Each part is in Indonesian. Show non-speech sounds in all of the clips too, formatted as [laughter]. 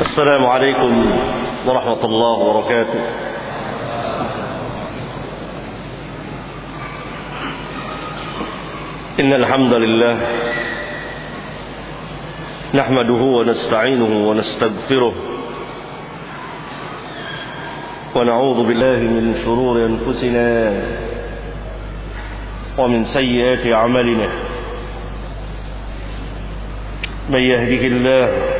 السلام عليكم ورحمة الله وبركاته. إن الحمد لله نحمده ونستعينه ونستغفره ونعوذ بالله من شرور أنفسنا ومن سيئات أعمالنا. من يهده الله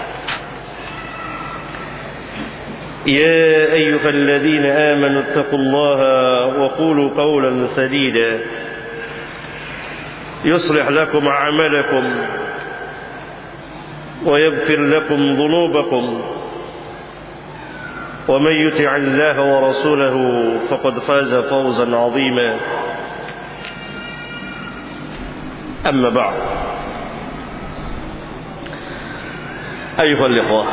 يا أيها الذين آمنوا اتقوا الله وقولوا قولا سديدا. يصلح لكم أعمالكم ويغفر لكم ذنوبكم. ومن يطع الله ورسوله فقد فاز فوزا عظيما. أما بعد. أيها الإخوة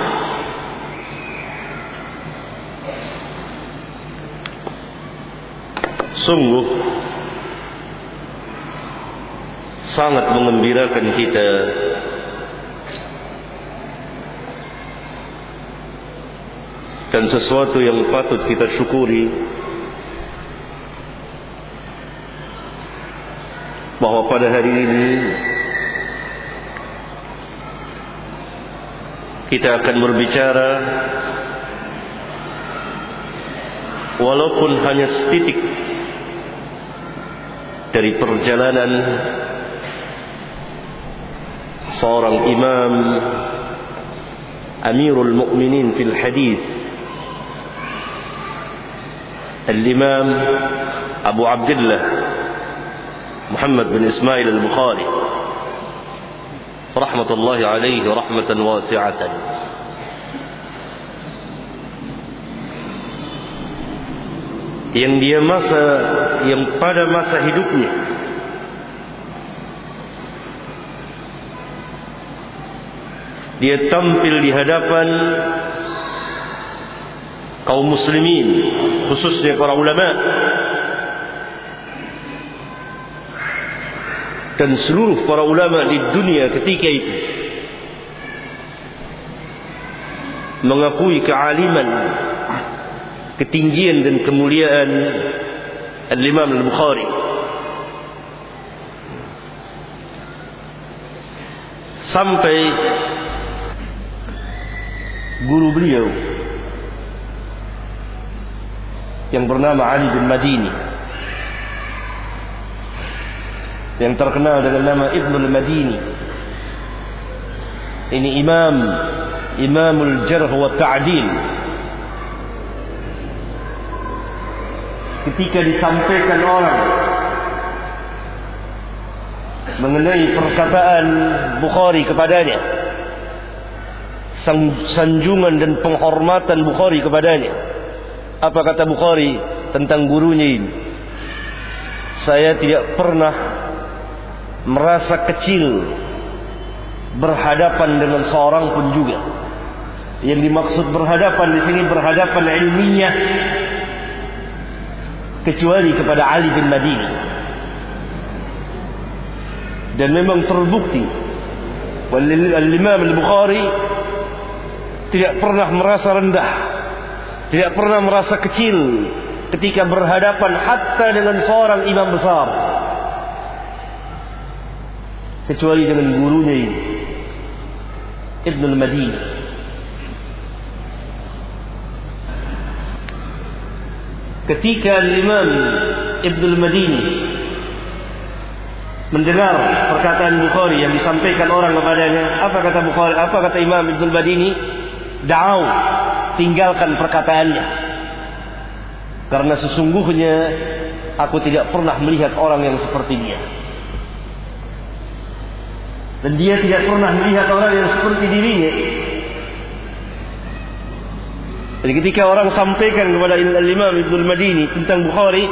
sungguh sangat mengembirakan kita. Dan sesuatu yang patut kita syukuri bahwa pada hari ini kita akan berbicara walaupun hanya setitik dari perjalanan seorang imam Amirul Mukminin fil hadis Al-Imam Abu Abdullah Muhammad bin Ismail Al-Bukhari rahmatullahi alaihi rahmatan wasi'atan yang dia masa yang pada masa hidupnya. Dia tampil di hadapan kaum muslimin khususnya para ulama. Dan seluruh para ulama di dunia ketika itu mengakui kealiman ketinggian dan kemuliaan Al-Imam Al-Bukhari sampai guru beliau yang bernama Ali bin Madini yang terkenal dengan nama Ibnul Madini ini imam imamul jarh wa ta'dil ketika disampaikan orang mengenai perkataan Bukhari kepadanya sanjungan dan penghormatan Bukhari kepadanya apa kata Bukhari tentang gurunya ini? Saya tidak pernah merasa kecil berhadapan dengan seorang pun juga. Yang dimaksud berhadapan di sini berhadapan ilmiah kecuali kepada Ali bin Madini. Dan memang terbukti Al-Imam Al-Bukhari tidak pernah merasa rendah tidak pernah merasa kecil ketika berhadapan hatta dengan seorang imam besar. Kecuali dengan gurunya ini Ibn al-Madini ketika Imam Ibnu Madini mendengar perkataan Bukhari yang disampaikan orang kepadanya, apa kata Bukhari? Apa kata Imam Ibnu Madini? Da'au, tinggalkan perkataannya. Karena sesungguhnya aku tidak pernah melihat orang yang seperti dia. Dan dia tidak pernah melihat orang yang seperti dirinya. Jadi ketika orang sampaikan kepada Imam Ibnu Madini tentang Bukhari,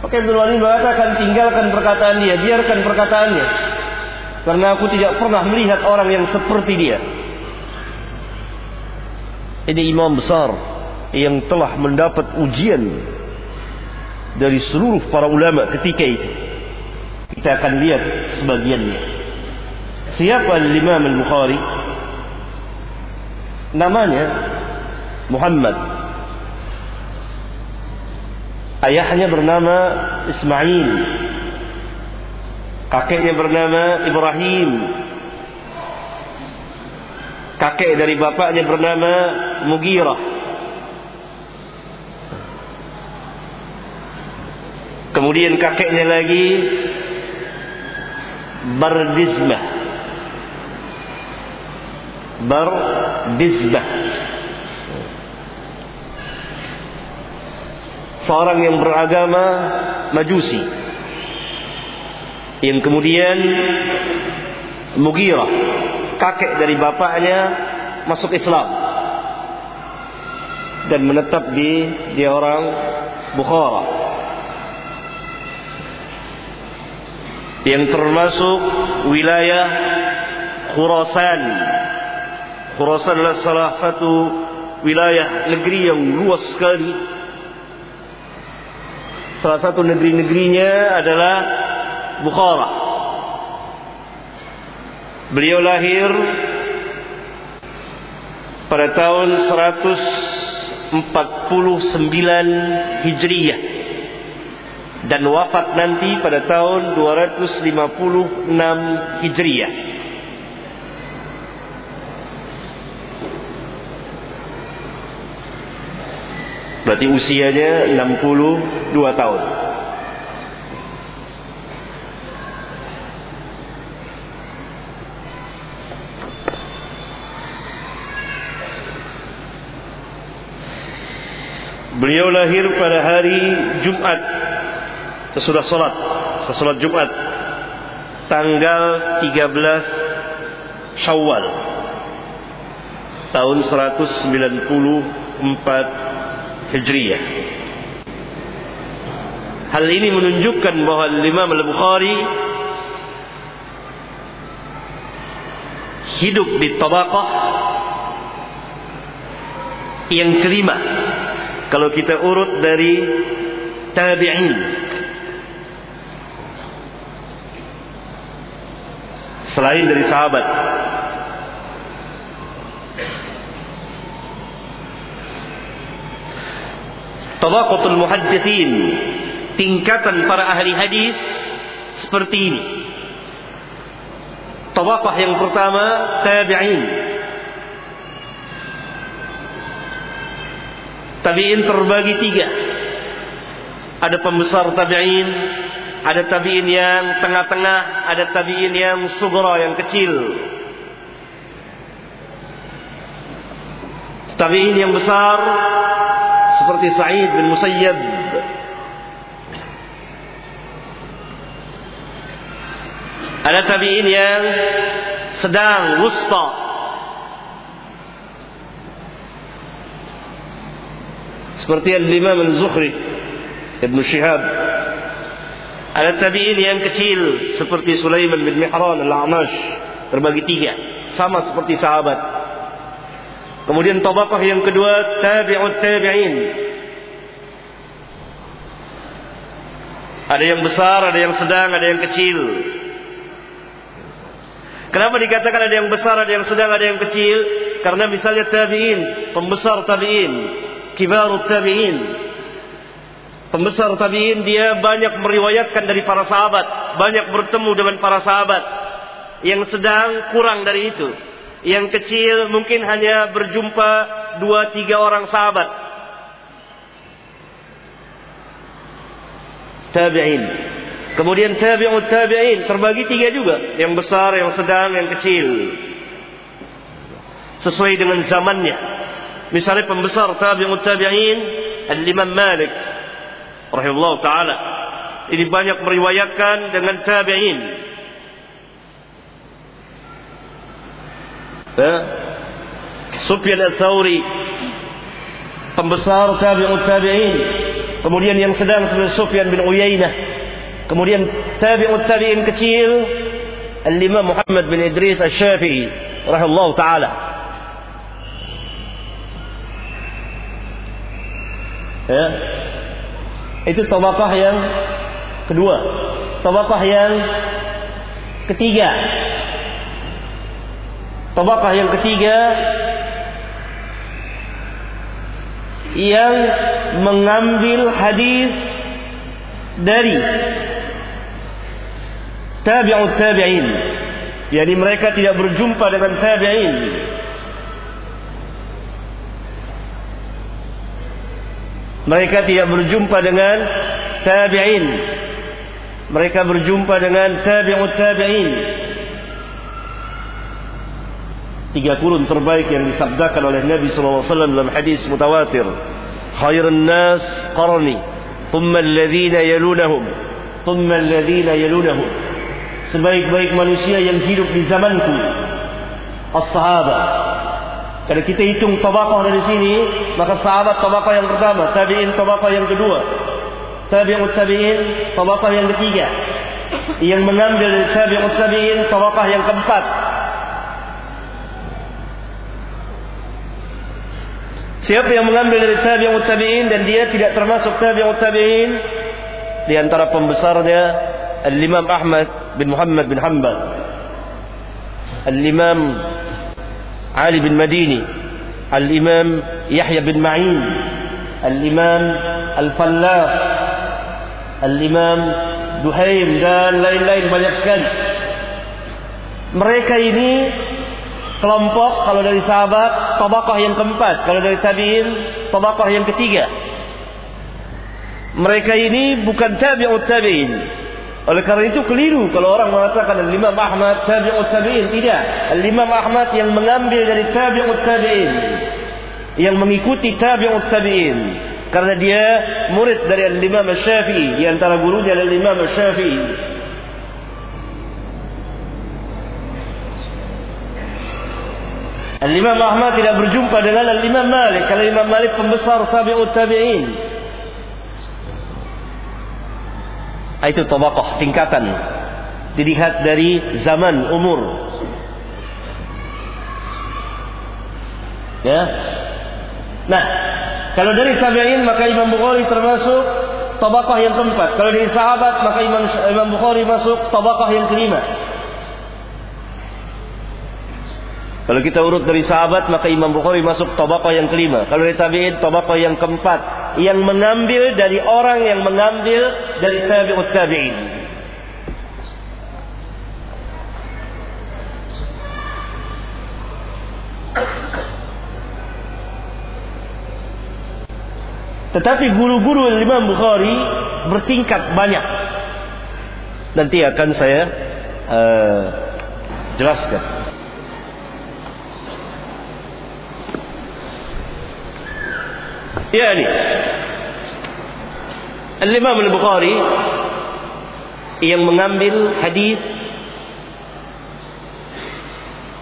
maka Ibnu Madini mengatakan tinggalkan perkataan dia, biarkan perkataannya. Karena aku tidak pernah melihat orang yang seperti dia. Ini imam besar yang telah mendapat ujian dari seluruh para ulama ketika itu. Kita akan lihat sebagiannya. Siapa Imam Al-Bukhari? Namanya Muhammad. Ayahnya bernama Ismail. Kakeknya bernama Ibrahim. Kakek dari bapaknya bernama Mugirah. Kemudian kakeknya lagi Bardizmah. Bardizbah seorang yang beragama majusi. Yang kemudian Mughirah. Kakek dari bapaknya masuk Islam. Dan menetap di dia orang Bukhara. Yang termasuk wilayah Khurasan Khurasan adalah salah satu wilayah negeri yang luas sekali. Salah satu negeri-negerinya adalah Bukhara. Beliau lahir pada tahun 149 Hijriyah dan wafat nanti pada tahun 256 Hijriyah. Berarti usianya 62 tahun. Beliau lahir pada hari Jumat. Sesudah solat, sesudah Jumat. Tanggal 13 Syawal. Tahun 194 Hijriyah. Hal ini menunjukkan bahwa Imam Al-Bukhari hidup di tabaqah yang kelima. Kalau kita urut dari tabi'in. Selain dari sahabat tabaqatul muhaddithin tingkatan para ahli hadis seperti ini. Tabaqah yang pertama tabi'in. Tabi'in terbagi tiga. Ada pembesar tabi'in ada tabi'in yang tengah-tengah ada tabi'in yang sugra yang kecil. Tabi'in yang besar seperti Sa'id bin Musayyab ada tabi'in yang sedang wusta seperti Al-Imam Al-Zuhri Ibn Shihab ada tabi'in yang kecil seperti Sulaiman bin Mihran Al-A'mash terbagi tiga sama seperti sahabat Kemudian tabaqah yang kedua tabi'ut tabi'in. Ada yang besar, ada yang sedang, ada yang kecil. Kenapa dikatakan ada yang besar, ada yang sedang, ada yang kecil? Karena misalnya tabi'in, pembesar tabi'in, kibarut tabi'in. Pembesar tabi'in dia banyak meriwayatkan dari para sahabat, banyak bertemu dengan para sahabat. Yang sedang kurang dari itu yang kecil mungkin hanya berjumpa dua tiga orang sahabat. Tabi'in. Kemudian tabi'ut tabi'in terbagi tiga juga. Yang besar, yang sedang, yang kecil. Sesuai dengan zamannya. Misalnya pembesar tabi'ut tabi'in Al-Imam Malik rahimahullah ta'ala. Ini banyak meriwayatkan dengan tabi'in. Ya. Sufyan al-Thawri pembesar tabi'ut tabi'in. Kemudian yang sedang seperti Sufyan bin Uyainah. Kemudian tabi'ut tabi'in kecil Al-Imam Muhammad bin Idris Al-Syafi'i rahimahullah taala. Ya. Itu tabaqah yang kedua. Tabaqah yang ketiga. Tabaqah yang ketiga yang mengambil hadis dari tabi'ut tabi'in. Yani mereka tidak berjumpa dengan tabi'in. Mereka tidak berjumpa dengan tabi'in. Mereka berjumpa dengan tabi'ut tabi'in. Tiga kurun terbaik yang disabdakan oleh Nabi SAW dalam hadis mutawatir. Khairun nas qarni. Thumma alladhina yalunahum. Thumma alladhina yalunahum. Sebaik-baik manusia yang hidup di zamanku. As-sahaba. Kalau kita hitung tabaqah dari sini maka sahabat tabaqah yang pertama tabi'in tabaqah yang kedua. Tabi'ut tabi'in tabaqah yang ketiga. Yang mengambil tabi'ut tabi'in tabaqah yang keempat Siapa yang mengambil dari tabi'ut tabi'in dan dia tidak termasuk tabi'ut tabi'in di antara pembesarnya Al-Imam Ahmad bin Muhammad bin Hanbal Al-Imam Ali bin Madini Al-Imam Yahya bin Ma'in Al-Imam Al-Fallas Al-Imam Duhaim dan lain-lain banyak sekali mereka ini kelompok kalau dari sahabat tabaqah yang keempat. Kalau dari tabi'in tabaqah yang ketiga. Mereka ini bukan tabi'ut tabi'in. Oleh karena itu keliru kalau orang mengatakan Imam Ahmad tabi'ut tabi'in. Tidak. Imam Ahmad yang mengambil dari tabi'ut tabi'in. Yang mengikuti tabi'ut tabi'in. Karena dia murid dari Imam Syafi'i. Di antara gurunya Imam Syafi'i Al-Imam Ahmad tidak berjumpa dengan Al-Imam Malik. Kalau Imam Malik pembesar tabi'ut tabi'in. Ah, itu tabaqah, tingkatan. Dilihat dari zaman, umur. Ya. Nah, kalau dari tabi'in maka Imam Bukhari termasuk tabaqah yang keempat. Kalau dari sahabat maka Imam Imam Bukhari masuk tabaqah yang kelima. Kalau kita urut dari sahabat maka Imam Bukhari masuk tabaqah yang kelima. Kalau dari tabi'in tabaqah yang keempat. Yang mengambil dari orang yang mengambil dari tabi'ut tabi'in. Tetapi guru-guru Imam Bukhari bertingkat banyak. Nanti akan saya uh, jelaskan. Yani Al-Imam Al-Bukhari yang mengambil hadis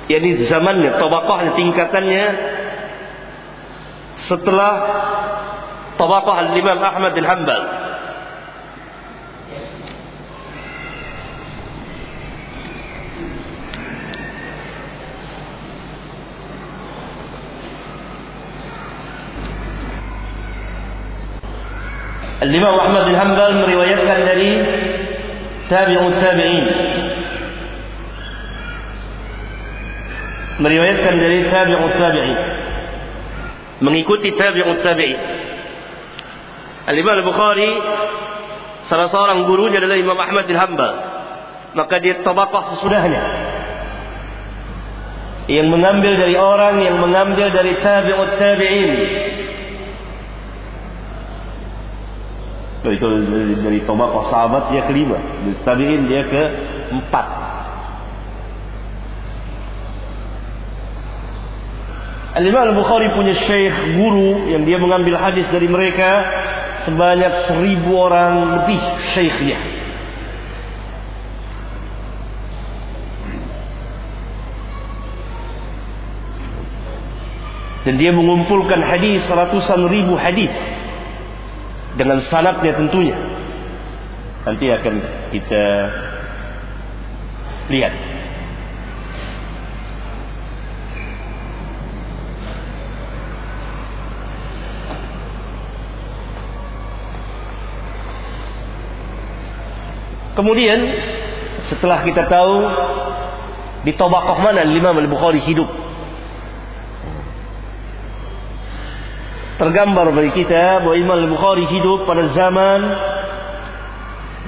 yakni zamannya, tabaqahnya, tingkatannya setelah tabaqah Al-Imam Ahmad bin Al-Imam Ahmad bin Hanbal meriwayatkan dari tabi'ut tabi'in. Meriwayatkan dari tabi'ut tabi'in. Mengikuti tabi'ut tabi'in. Al-Imam Al-Bukhari salah seorang gurunya adalah Imam Ahmad bin Hanbal. Maka dia tabaqah sesudahnya. Yang mengambil dari orang yang mengambil dari tabi'ut tabi'in. Itu dari tabaqah sahabat dia kelima. Dari tabi'in dia ke empat. Al-Imam Al-Bukhari punya syekh guru yang dia mengambil hadis dari mereka sebanyak seribu orang lebih syekhnya. Dan dia mengumpulkan hadis ratusan ribu hadis dengan sanatnya tentunya. Nanti akan kita lihat. Kemudian setelah kita tahu di tobakoh mana Imam Al-Bukhari hidup. tergambar bagi kita bahwa Imam Al-Bukhari hidup pada zaman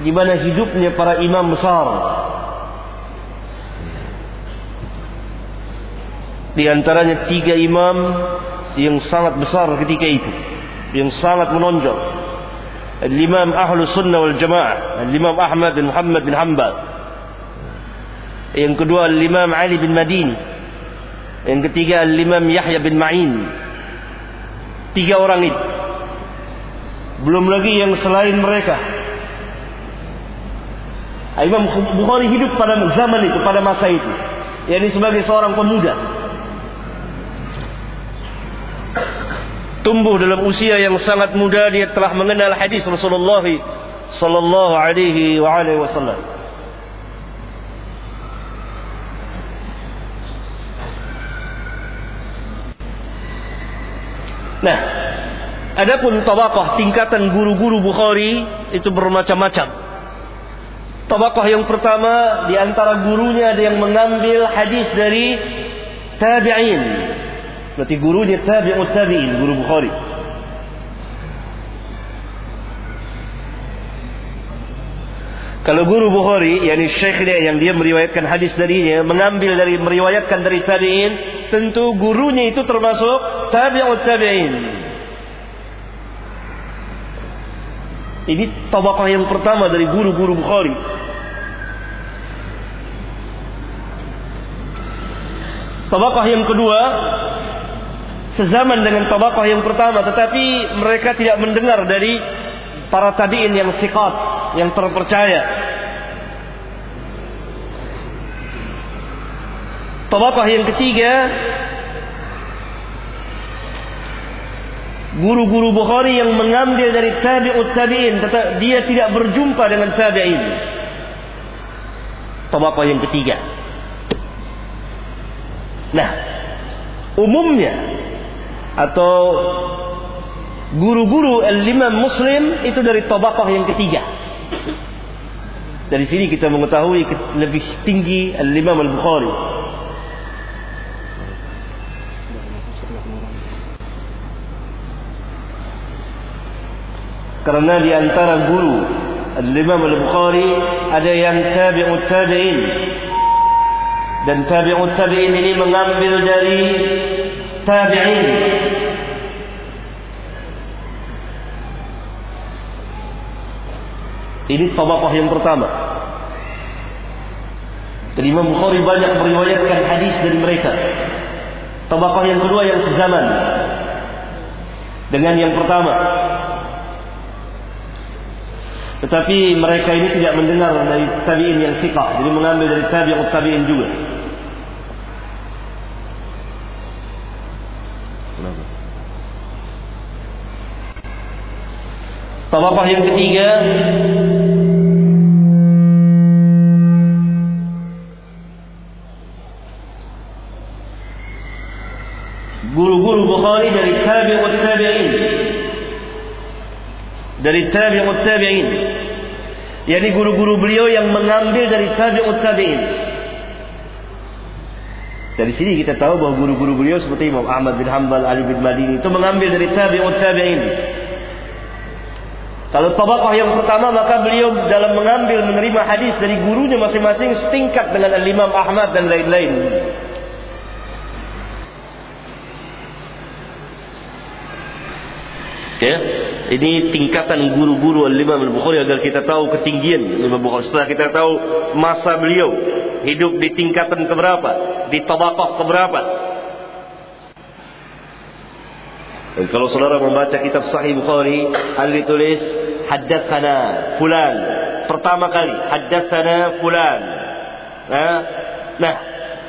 di mana hidupnya para imam besar. Di antaranya tiga imam yang sangat besar ketika itu, yang sangat menonjol. Al-Imam Ahlus Sunnah wal Jamaah, Al-Imam Ahmad bin Muhammad bin Hanbal. Yang kedua Al-Imam Ali bin Madini. Yang ketiga Al-Imam Yahya bin Ma'in tiga orang itu. Belum lagi yang selain mereka. Imam Bukhari hidup pada zaman itu pada masa itu. Yakni sebagai seorang pemuda. Tumbuh dalam usia yang sangat muda dia telah mengenal hadis Rasulullah sallallahu alaihi wa alihi wasallam. Nah, adapun tabaqah tingkatan guru-guru Bukhari itu bermacam-macam. Tabaqah yang pertama di antara gurunya ada yang mengambil hadis dari tabi'in Berarti guru dia tabi'ut tabi'in, guru Bukhari. Kalau guru Bukhari, yakni syekh dia yang dia meriwayatkan hadis darinya, mengambil dari meriwayatkan dari tabi'in, tentu gurunya itu termasuk tabi'ut tabi'in. Ini tabaqah yang pertama dari guru-guru Bukhari. Tabaqah yang kedua sezaman dengan tabaqah yang pertama tetapi mereka tidak mendengar dari para tabi'in yang siqat yang terpercaya tabaqah yang ketiga guru-guru Bukhari yang mengambil dari tabi'ut tabi'in dia tidak berjumpa dengan tabi'in tabaqah yang ketiga nah umumnya atau guru-guru al-imam muslim itu dari tabaqah yang ketiga. Dari sini kita mengetahui lebih tinggi al-imam al-Bukhari. Karena di antara guru al-imam al-Bukhari ada yang tabi'ut tabi'in. Dan tabi'ut tabi'in ini mengambil dari tabi'in Ini tabaqah yang pertama. Jadi Imam Bukhari banyak meriwayatkan hadis dari mereka. Tabaqah yang kedua yang sezaman dengan yang pertama. Tetapi mereka ini tidak mendengar dari tabi'in yang thiqah, jadi mengambil dari tabi'ut tabi'in juga. Tabaqah yang ketiga. Guru-guru Bukhari dari tabi'ut tabi'in. Dari tabi'ut tabi'in yakni guru-guru beliau yang mengambil dari tabi'ut tabi'in. Dari sini kita tahu bahwa guru-guru beliau seperti Imam Ahmad bin Hanbal, Ali bin Madini itu mengambil dari tabi'ut tabi'in. Kalau tabaqah yang pertama maka beliau dalam mengambil menerima hadis dari gurunya masing-masing setingkat dengan Al-Imam Ahmad dan lain-lain. Ya, ini tingkatan guru-guru Al-Imam Al-Bukhari agar kita tahu ketinggian Imam Bukhari. Setelah kita tahu masa beliau hidup di tingkatan keberapa, di tabaqah keberapa. Dan kalau saudara membaca kitab Sahih Bukhari, ada ditulis haddatsana fulan. Pertama kali haddatsana fulan. Nah, nah,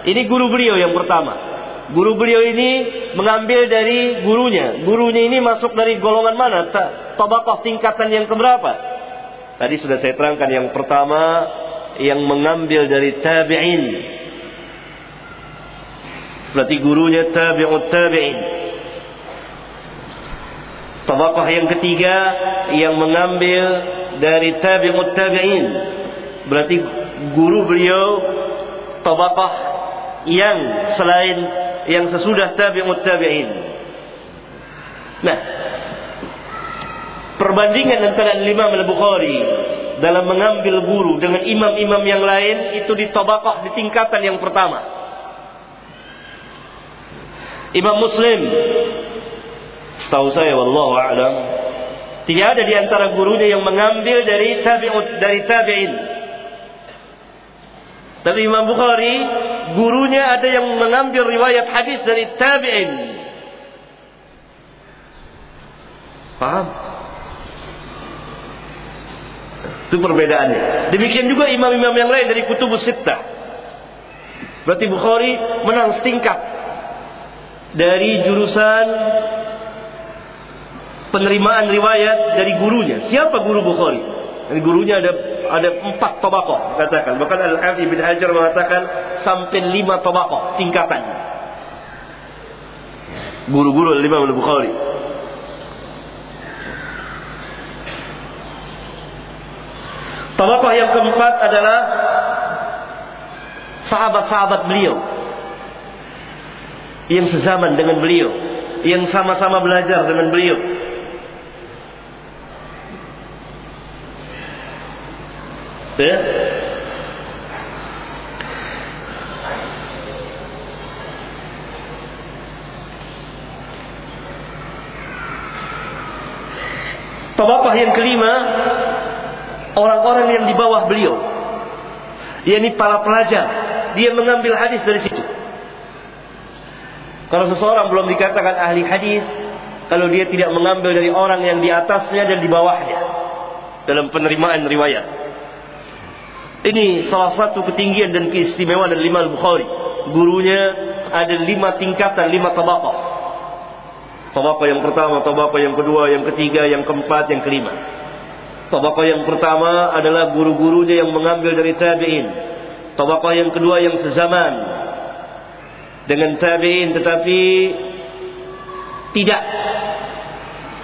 ini guru beliau yang pertama. Guru beliau ini mengambil dari gurunya. Gurunya ini masuk dari golongan mana? Tabaqah tingkatan yang keberapa? Tadi sudah saya terangkan yang pertama yang mengambil dari tabi'in. Berarti gurunya tabi'ut tabi'in. Tabaqah yang ketiga yang mengambil dari tabi'ut tabi'in. Berarti guru beliau tabaqah yang selain yang sesudah tabi'ut tabi'in. Nah, perbandingan antara Imam Al-Bukhari dalam mengambil guru dengan imam-imam yang lain itu di tabaqah di tingkatan yang pertama. Imam Muslim setahu saya wallahu a'lam tidak ada di antara gurunya yang mengambil dari tabi'ut dari tabi'in. Tapi Imam Bukhari gurunya ada yang mengambil riwayat hadis dari tabi'in. Paham? Itu perbedaannya. Demikian juga imam-imam yang lain dari kutubus sittah. Berarti Bukhari menang setingkat dari jurusan penerimaan riwayat dari gurunya. Siapa guru Bukhari? Dari gurunya ada ada empat tobakoh katakan. Bahkan Al Hafiz bin Hajar mengatakan sampai lima tobakoh tingkatan. Guru-guru Imam Al Bukhari. Tobakoh yang keempat adalah sahabat-sahabat beliau yang sezaman dengan beliau, yang sama-sama belajar dengan beliau. Ya. Tabaqah yang kelima orang-orang yang di bawah beliau. Yakni para pelajar. Dia mengambil hadis dari situ. Kalau seseorang belum dikatakan ahli hadis kalau dia tidak mengambil dari orang yang di atasnya dan di bawahnya. Dalam penerimaan riwayat ini salah satu ketinggian dan keistimewaan dari Imam Bukhari. Gurunya ada lima tingkatan, lima tabaqah. Tabaqah yang pertama, tabaqah yang kedua, yang ketiga, yang keempat, yang kelima. Tabaqah yang pertama adalah guru-gurunya yang mengambil dari tabi'in. Tabaqah yang kedua yang sezaman dengan tabi'in tetapi tidak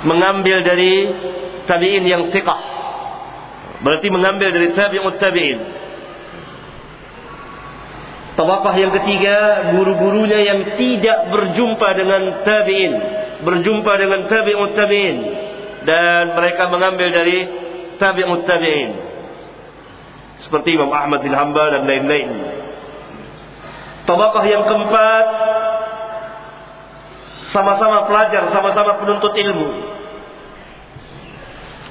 mengambil dari tabi'in yang thiqah Berarti mengambil dari tabi'ut tabi'in. Tawakah yang ketiga, guru-gurunya yang tidak berjumpa dengan tabi'in. Berjumpa dengan tabi'ut tabi'in. Dan mereka mengambil dari tabi'ut tabi'in. Seperti Imam Ahmad bin Hanbal dan lain-lain. Tawakah yang keempat, sama-sama pelajar, sama-sama penuntut ilmu.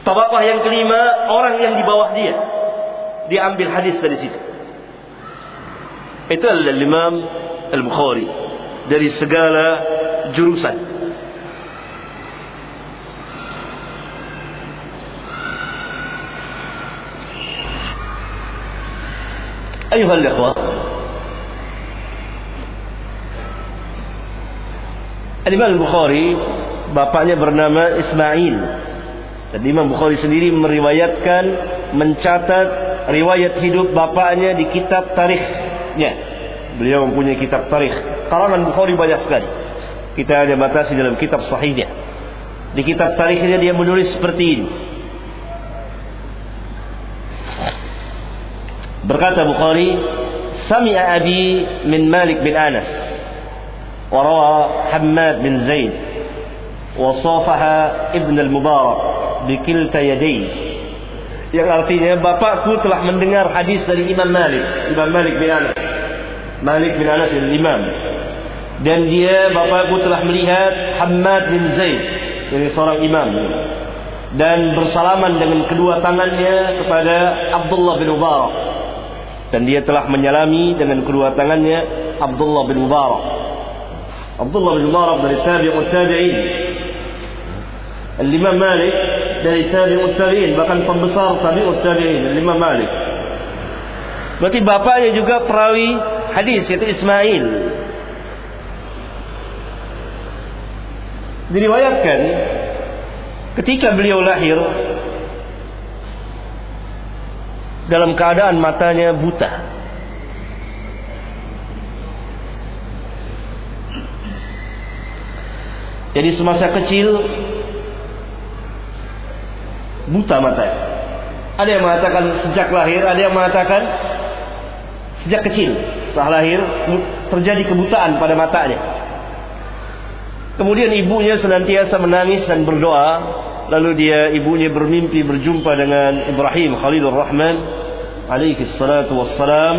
Tabaqah yang kelima, orang yang di bawah dia. Diambil hadis dari situ. Itu adalah Imam Al-Bukhari. Dari segala jurusan. Ayuhal ikhwah. Al-Imam Al-Bukhari, bapaknya bernama Ismail dan Imam Bukhari sendiri meriwayatkan mencatat riwayat hidup bapaknya di kitab tarikhnya. Beliau mempunyai kitab tarikh. Karangan Bukhari banyak sekali. Kita hanya batasi dalam kitab sahihnya. Di kitab tarikhnya dia menulis seperti ini. Berkata Bukhari, Sami'a abi min Malik bin Anas. وروى حماد بن زيد Wasafaha Ibn al-Mubarak bikilta yadayh yang artinya bapakku telah mendengar hadis dari Imam Malik, Imam Malik bin Anas. Malik bin Anas adalah imam. Dan dia bapakku telah melihat Hamad bin Zaid, dari seorang imam. Dan bersalaman dengan kedua tangannya kepada Abdullah bin Mubarak. Dan dia telah menyalami dengan kedua tangannya Abdullah bin Mubarak. Abdullah bin Mubarak dari tabi'ut tabi'in Al-Imam Malik dari tabi'ut tabi'in bahkan pembesar tabi'ut tabi'in Al-Imam Malik berarti bapaknya juga perawi hadis yaitu Ismail diriwayatkan ketika beliau lahir dalam keadaan matanya buta. Jadi semasa kecil buta mata. Ada yang mengatakan sejak lahir, ada yang mengatakan sejak kecil. Setelah lahir terjadi kebutaan pada matanya. Kemudian ibunya senantiasa menangis dan berdoa. Lalu dia ibunya bermimpi berjumpa dengan Ibrahim Khalilur Rahman alaihi salatu wassalam.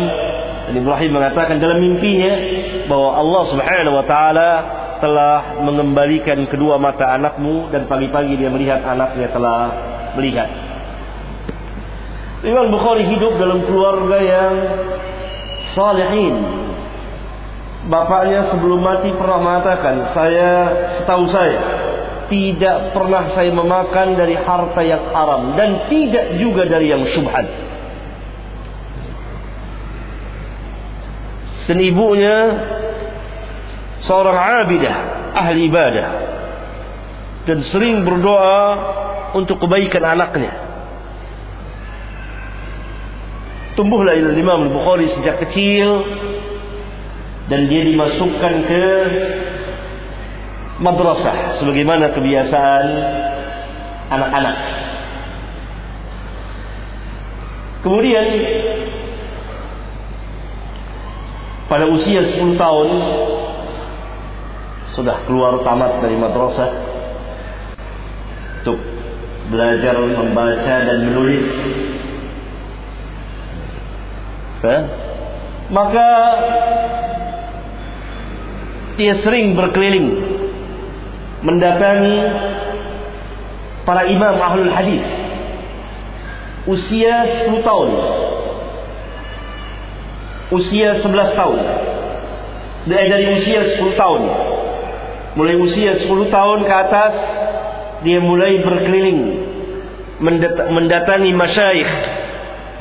Dan Ibrahim mengatakan dalam mimpinya bahwa Allah Subhanahu wa taala telah mengembalikan kedua mata anakmu dan pagi-pagi dia melihat anaknya telah melihat. Imam Bukhari hidup dalam keluarga yang salihin, Bapaknya sebelum mati pernah mengatakan, saya setahu saya tidak pernah saya memakan dari harta yang haram dan tidak juga dari yang syubhat. Dan ibunya seorang abidah, ahli ibadah dan sering berdoa untuk kebaikan anaknya. Tumbuhlah Imam Bukhari sejak kecil dan dia dimasukkan ke madrasah sebagaimana kebiasaan anak-anak. Kemudian pada usia 10 tahun sudah keluar tamat dari madrasah untuk belajar membaca dan menulis. Maka dia sering berkeliling mendatangi para imam ahlul hadis. Usia 10 tahun. Usia 11 tahun. Dari usia 10 tahun. Mulai usia 10 tahun ke atas dia mulai berkeliling mendatangi masyayikh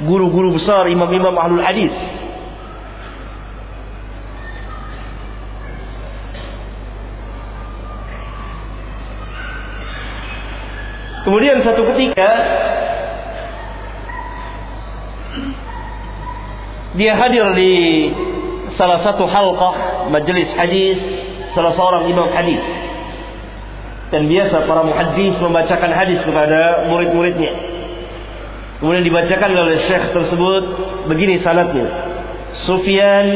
guru-guru besar imam-imam ahlul hadis Kemudian satu ketika dia hadir di salah satu halqah majelis hadis salah seorang imam hadis. Dan biasa para muhaddis membacakan hadis kepada murid-muridnya. Kemudian dibacakan oleh syekh tersebut begini sanatnya. Sufyan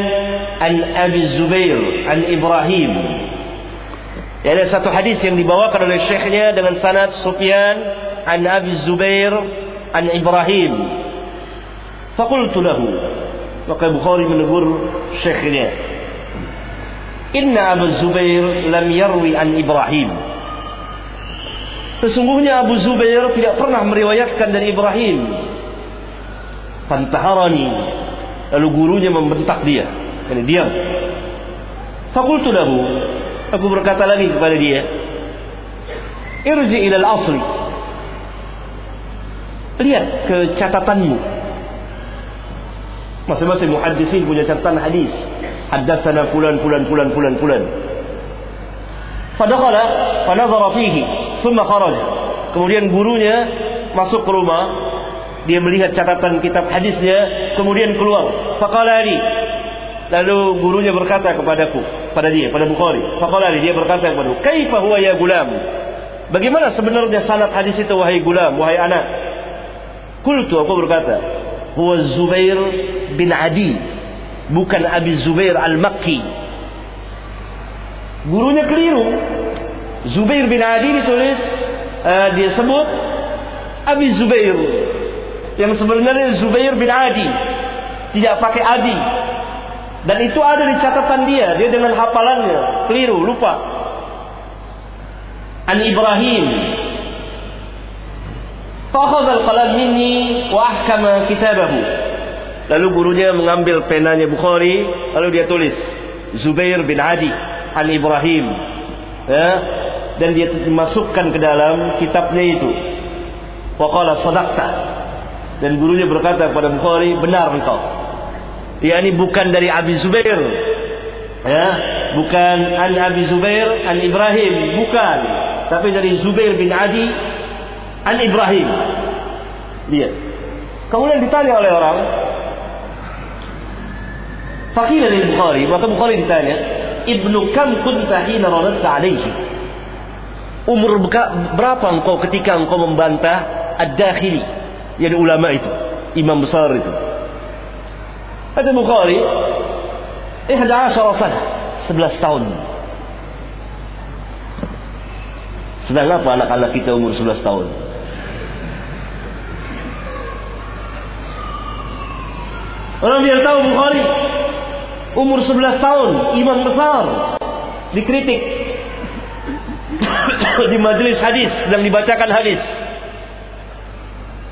an Abi Zubair an Ibrahim Ya, ada satu hadis yang dibawakan oleh syekhnya dengan sanad Sufyan an Abi Zubair an Ibrahim. Fakultu lahu. Maka Bukhari menegur syekhnya. Inna Abu Zubair lam yarwi an Ibrahim. Sesungguhnya Abu Zubair tidak pernah meriwayatkan dari Ibrahim. Fantaharani. Lalu gurunya membentak dia. Ini diam. Fakultu lahu. Aku berkata lagi kepada dia, Irji ilal asli. Lihat ke catatanmu. Masing-masing muhaddisin punya catatan hadis. Haddatsana fulan fulan fulan fulan fulan. Fadakhala fanadhara fihi, thumma kharaja. Kemudian gurunya masuk ke rumah, dia melihat catatan kitab hadisnya, kemudian keluar. Faqala li, Lalu gurunya berkata kepadaku, pada dia, pada Bukhari. Faqala dia berkata kepada "Kaifa huwa ya gulam?" Bagaimana sebenarnya sanad hadis itu wahai gulam, wahai anak? Kultu aku berkata, "Huwa Zubair bin Adi." Bukan Abi Zubair Al-Makki. Gurunya keliru. Zubair bin Adi ditulis uh, dia sebut Abi Zubair. Yang sebenarnya Zubair bin Adi. Tidak pakai Adi. Dan itu ada di catatan dia, dia dengan hafalannya, keliru, lupa. an Ibrahim Fakhadha al-qalam minni wa ahkama kitabahu. Lalu gurunya mengambil penanya Bukhari, lalu dia tulis Zubair bin Adi an Ibrahim. Ya, dan dia masukkan ke dalam kitabnya itu. Faqala sadaqta. Dan gurunya berkata kepada Bukhari, benar engkau. Ya ini bukan dari Abi Zubair. Ya, bukan an Abi Zubair an Ibrahim, bukan. Tapi dari Zubair bin Adi an Ibrahim. Lihat. Kemudian ditanya oleh orang, Fakir dari Bukhari, maka Bukhari ditanya, Ibnu kam kunta hina radadta alaihi? Umur berapa engkau ketika engkau membantah ad-dakhili, yang ulama itu, imam besar itu. Kata Bukhari, ihda asyara sana, 11 tahun. Sedang apa anak-anak kita umur 11 tahun? Orang biar tahu Bukhari umur 11 tahun, imam besar, dikritik [coughs] di majelis hadis sedang dibacakan hadis.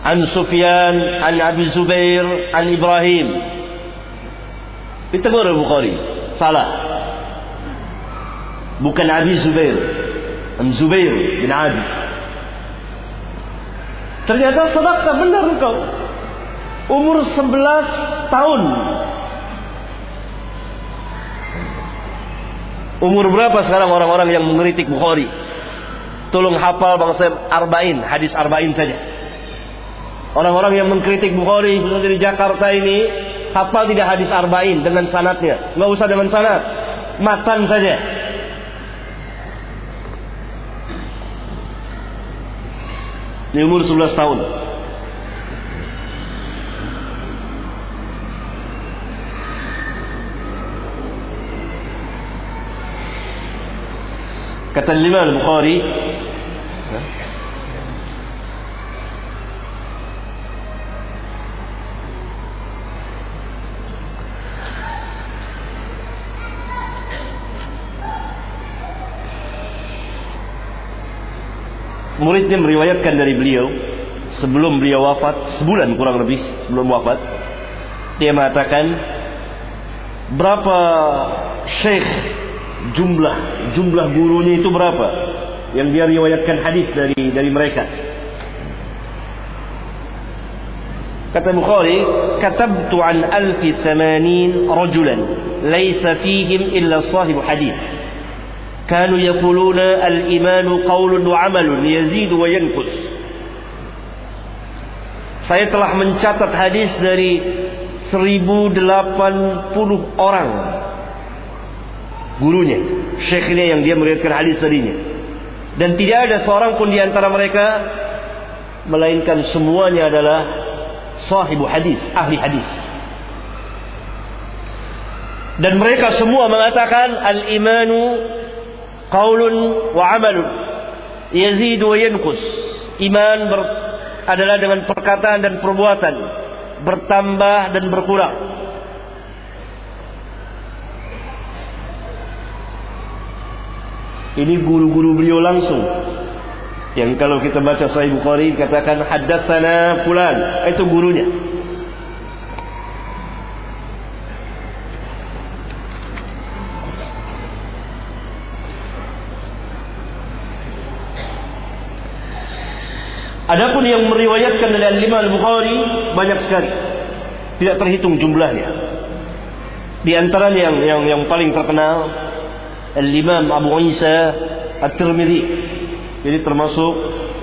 An Sufyan, an Abi Zubair, an Ibrahim. Ditegur Bukhari, salah. Bukan Abi Zubair, An Zubair bin Adi. Ternyata sedekah benar engkau umur 11 tahun. Umur berapa sekarang orang-orang yang mengkritik Bukhari? Tolong hafal bangsa arba'in, hadis arba'in saja. Orang-orang yang mengkritik Bukhari khususnya di Jakarta ini hafal tidak hadis arba'in dengan sanatnya, nggak usah dengan sanat, matan saja. Di umur 11 tahun. Kata Imam Al-Bukhari Muridnya meriwayatkan dari beliau sebelum beliau wafat sebulan kurang lebih sebelum wafat dia mengatakan berapa syekh jumlah jumlah gurunya itu berapa yang dia riwayatkan hadis dari dari mereka kata Bukhari katabtu an alfi thamanin rajulan laysa fihim illa sahibu hadis كانوا يقولون الإيمان قول وعمل يزيد وينقص Saya telah mencatat hadis dari 1080 orang gurunya, syekhnya yang dia meriwayatkan hadis darinya. Dan tidak ada seorang pun di antara mereka melainkan semuanya adalah sahibu hadis, ahli hadis. Dan mereka semua mengatakan al-imanu qaulun wa amalun yazidu wa. Iman ber, adalah dengan perkataan dan perbuatan bertambah dan berkurang. Ini guru-guru beliau langsung. Yang kalau kita baca Sahih Bukhari katakan haddatsana fulan, itu gurunya. Adapun yang meriwayatkan dari Imam Al-Bukhari banyak sekali. Tidak terhitung jumlahnya. Di antaranya yang yang yang paling terkenal Al-Imam Abu Isa At-Tirmidzi. Jadi termasuk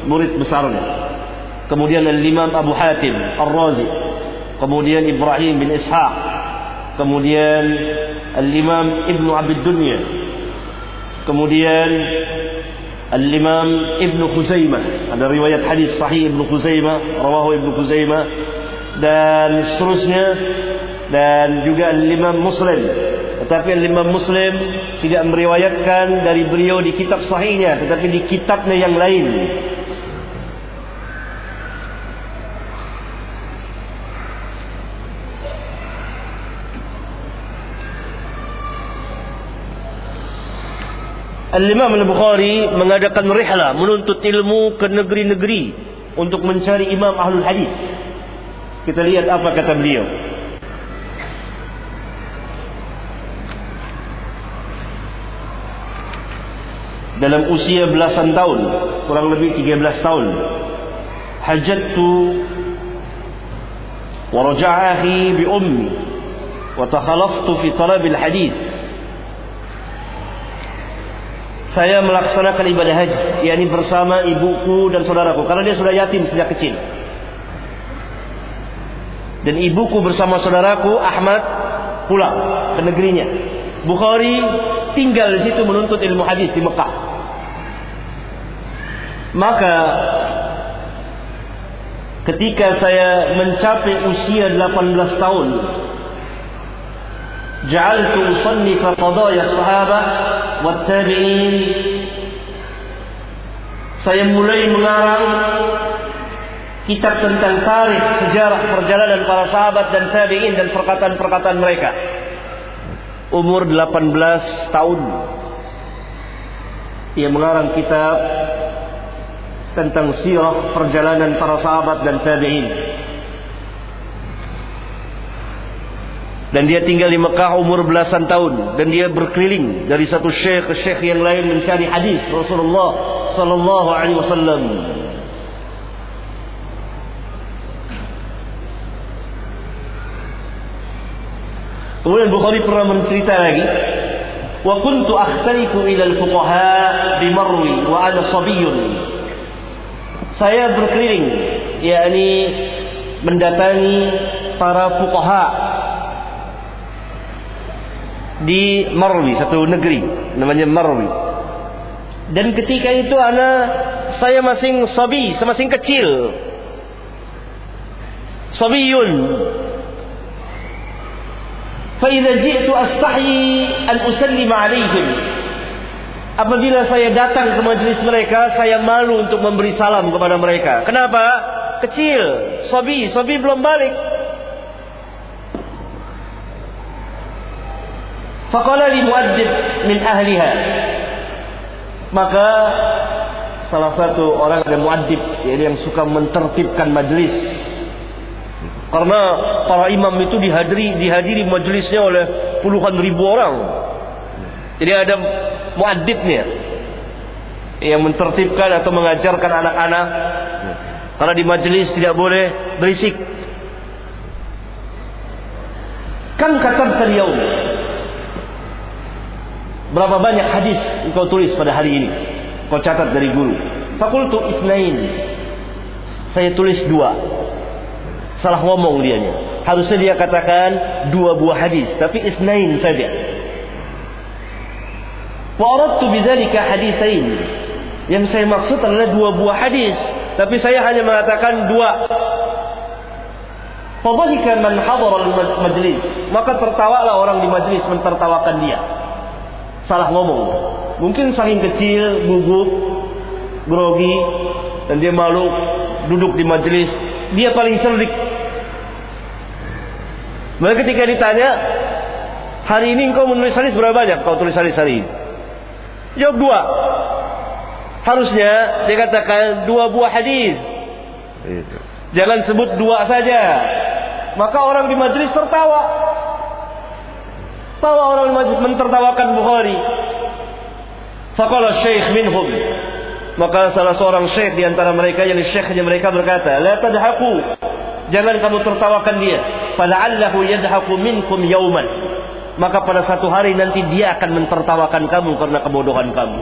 murid besarnya. Kemudian Al-Imam Abu Hatim Ar-Razi. Kemudian Ibrahim bin Ishaq. Kemudian Al-Imam Ibn Abi Dunya. Kemudian Al-Imam Ibn Khuzaimah. Ada riwayat hadis sahih Ibn Khuzaimah, rawahu Ibn Khuzaimah dan seterusnya dan juga Al-Imam Muslim. Tetapi Al-Imam Muslim tidak meriwayatkan dari beliau di kitab sahihnya, tetapi di kitabnya yang lain. Al-Imam Al-Bukhari mengadakan rihla menuntut ilmu ke negeri-negeri untuk mencari imam ahlul hadis. Kita lihat apa kata beliau. Dalam usia belasan tahun, kurang lebih 13 tahun, hajattu wa raja'a bi ummi wa takhalaftu fi talab al-hadith saya melaksanakan ibadah haji yakni bersama ibuku dan saudaraku karena dia sudah yatim sejak kecil. Dan ibuku bersama saudaraku Ahmad pulang ke negerinya. Bukhari tinggal di situ menuntut ilmu hadis di Mekah maka ketika saya mencapai usia 18 tahun ja'altu usannifa qadaya sahabah wat tabi'in. Saya mulai mengarang kitab tentang tarikh sejarah perjalanan para sahabat dan tabi'in dan perkataan-perkataan mereka. Umur 18 tahun. Ia mengarang kitab tentang sirah perjalanan para sahabat dan tabi'in dan dia tinggal di Mekah umur belasan tahun dan dia berkeliling dari satu syekh ke syekh yang lain mencari hadis Rasulullah sallallahu alaihi wasallam. Kemudian Bukhari pernah mencerita lagi, "Wa kuntu akhtaliku ila bi wa sabiyyun." saya berkeliling yakni mendatangi para fuqaha di Marwi satu negeri namanya Marwi. Dan ketika itu ana saya masing sobi, masing kecil. Sabiyun. Fa idza ji'tu astahyi an usallima alaihim. Apabila saya datang ke majlis mereka, saya malu untuk memberi salam kepada mereka. Kenapa? Kecil, sobi, sobi belum balik. Faqala li muadzib min ahliha. Maka salah satu orang ada muadzib yaitu yang suka mentertibkan majlis. Karena para imam itu dihadiri dihadiri majelisnya oleh puluhan ribu orang. Jadi ada muadzibnya yang mentertibkan atau mengajarkan anak-anak karena di majelis tidak boleh berisik. Kan kata beliau Berapa banyak hadis engkau tulis pada hari ini? Kau catat dari guru. Fakultu isnain. Saya tulis dua. Salah ngomong dianya. Harusnya dia katakan dua buah hadis, tapi isnain saja. Wa aradtu bidzalika haditsain. Yang saya maksud adalah dua buah hadis, tapi saya hanya mengatakan dua. Fadhika man hadara al-majlis. Maka tertawalah orang di majlis mentertawakan dia salah ngomong. Mungkin saking kecil, gugup, grogi, dan dia malu duduk di majelis. Dia paling cerdik. Maka ketika ditanya, hari ini engkau menulis hadis berapa banyak kau tulis hadis hari ini? Jawab dua. Harusnya dia katakan dua buah hadis. Jangan sebut dua saja. Maka orang di majelis tertawa. Tawa orang majlis mentertawakan Bukhari. Faqala syekh minhum. Maka salah seorang syekh di antara mereka yang syekhnya mereka berkata, "La tadhaku." Jangan kamu tertawakan dia. Fala'allahu yadhaku minkum yauman. Maka pada satu hari nanti dia akan mentertawakan kamu karena kebodohan kamu.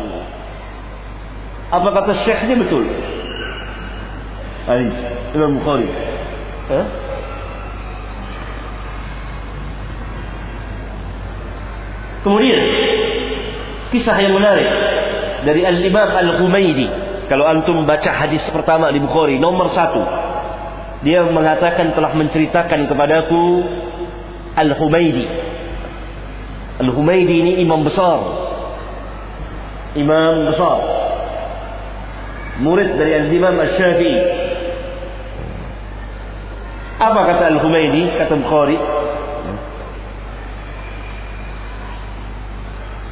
Apa kata syekhnya betul? Hai, Imam Bukhari. Hah? Kemudian kisah yang menarik dari Al-Imam Al-Humaydi. Kalau antum baca hadis pertama di Bukhari nomor satu, dia mengatakan telah menceritakan kepadaku Al-Humaydi. Al-Humaydi ini imam besar. Imam besar. Murid dari Al-Imam Al-Syafi'i. Apa kata Al-Humaydi? Kata Bukhari,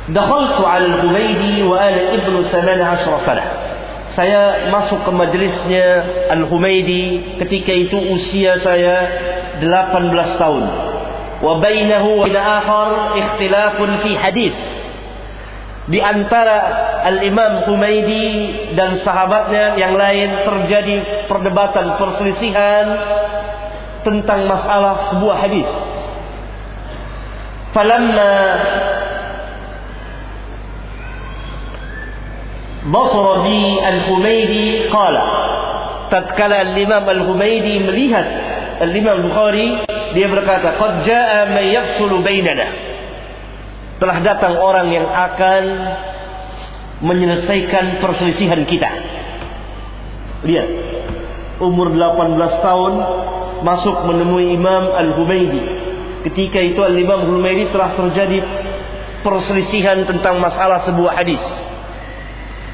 Dakhaltu 'ala al-Humaydi wa ana ibnu 18 sanah. Saya masuk ke majelisnya Al-Humaydi ketika itu usia saya 18 tahun. Wa bainahu wa akhar ikhtilafun fi hadis. Di antara Al-Imam Humaydi dan sahabatnya yang lain terjadi perdebatan perselisihan tentang masalah sebuah hadis. Falamma basara bi Al-Humaydi qala tatkala Al-Imam Al-Humaydi melihat Al-Imam Bukhari dia berkata qad jaa man yafsulu bainana telah datang orang yang akan menyelesaikan perselisihan kita. Lihat, umur 18 tahun masuk menemui Imam Al-Humaydi. Ketika itu Al-Imam Al-Humaydi telah terjadi perselisihan tentang masalah sebuah hadis.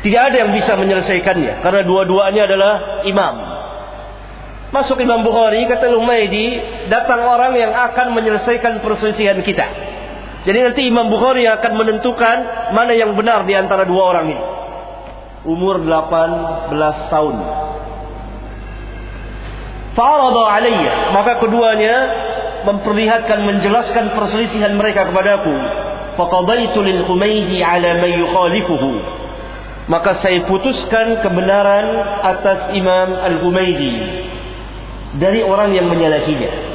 Tidak ada yang bisa menyelesaikannya karena dua-duanya adalah imam. Masuk Imam Bukhari kata Al-Humaydi, datang orang yang akan menyelesaikan perselisihan kita. Jadi nanti Imam Bukhari akan menentukan mana yang benar di antara dua orang ini. Umur 18 tahun. Fa'arada alayya. Maka keduanya memperlihatkan, menjelaskan perselisihan mereka kepadaku. Faqadaitu lil Humaydi ala man yukhalifuhu. Maka saya putuskan kebenaran atas Imam Al-Humaydi dari orang yang menyalahinya.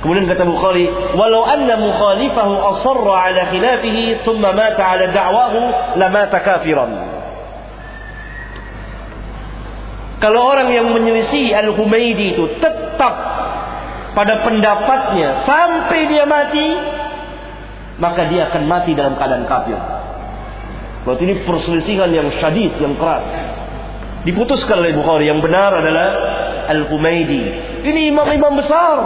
Kemudian kata Bukhari, walau anna mukhalifahu asarra ala khilafihi thumma mata ala da'wahu lamata kafiran. Kalau orang yang menyelisih Al-Humaydi itu tetap pada pendapatnya sampai dia mati, maka dia akan mati dalam keadaan kafir. Berarti ini perselisihan yang syadid, yang keras. Diputuskan oleh Bukhari yang benar adalah Al-Humaydi. Ini imam-imam besar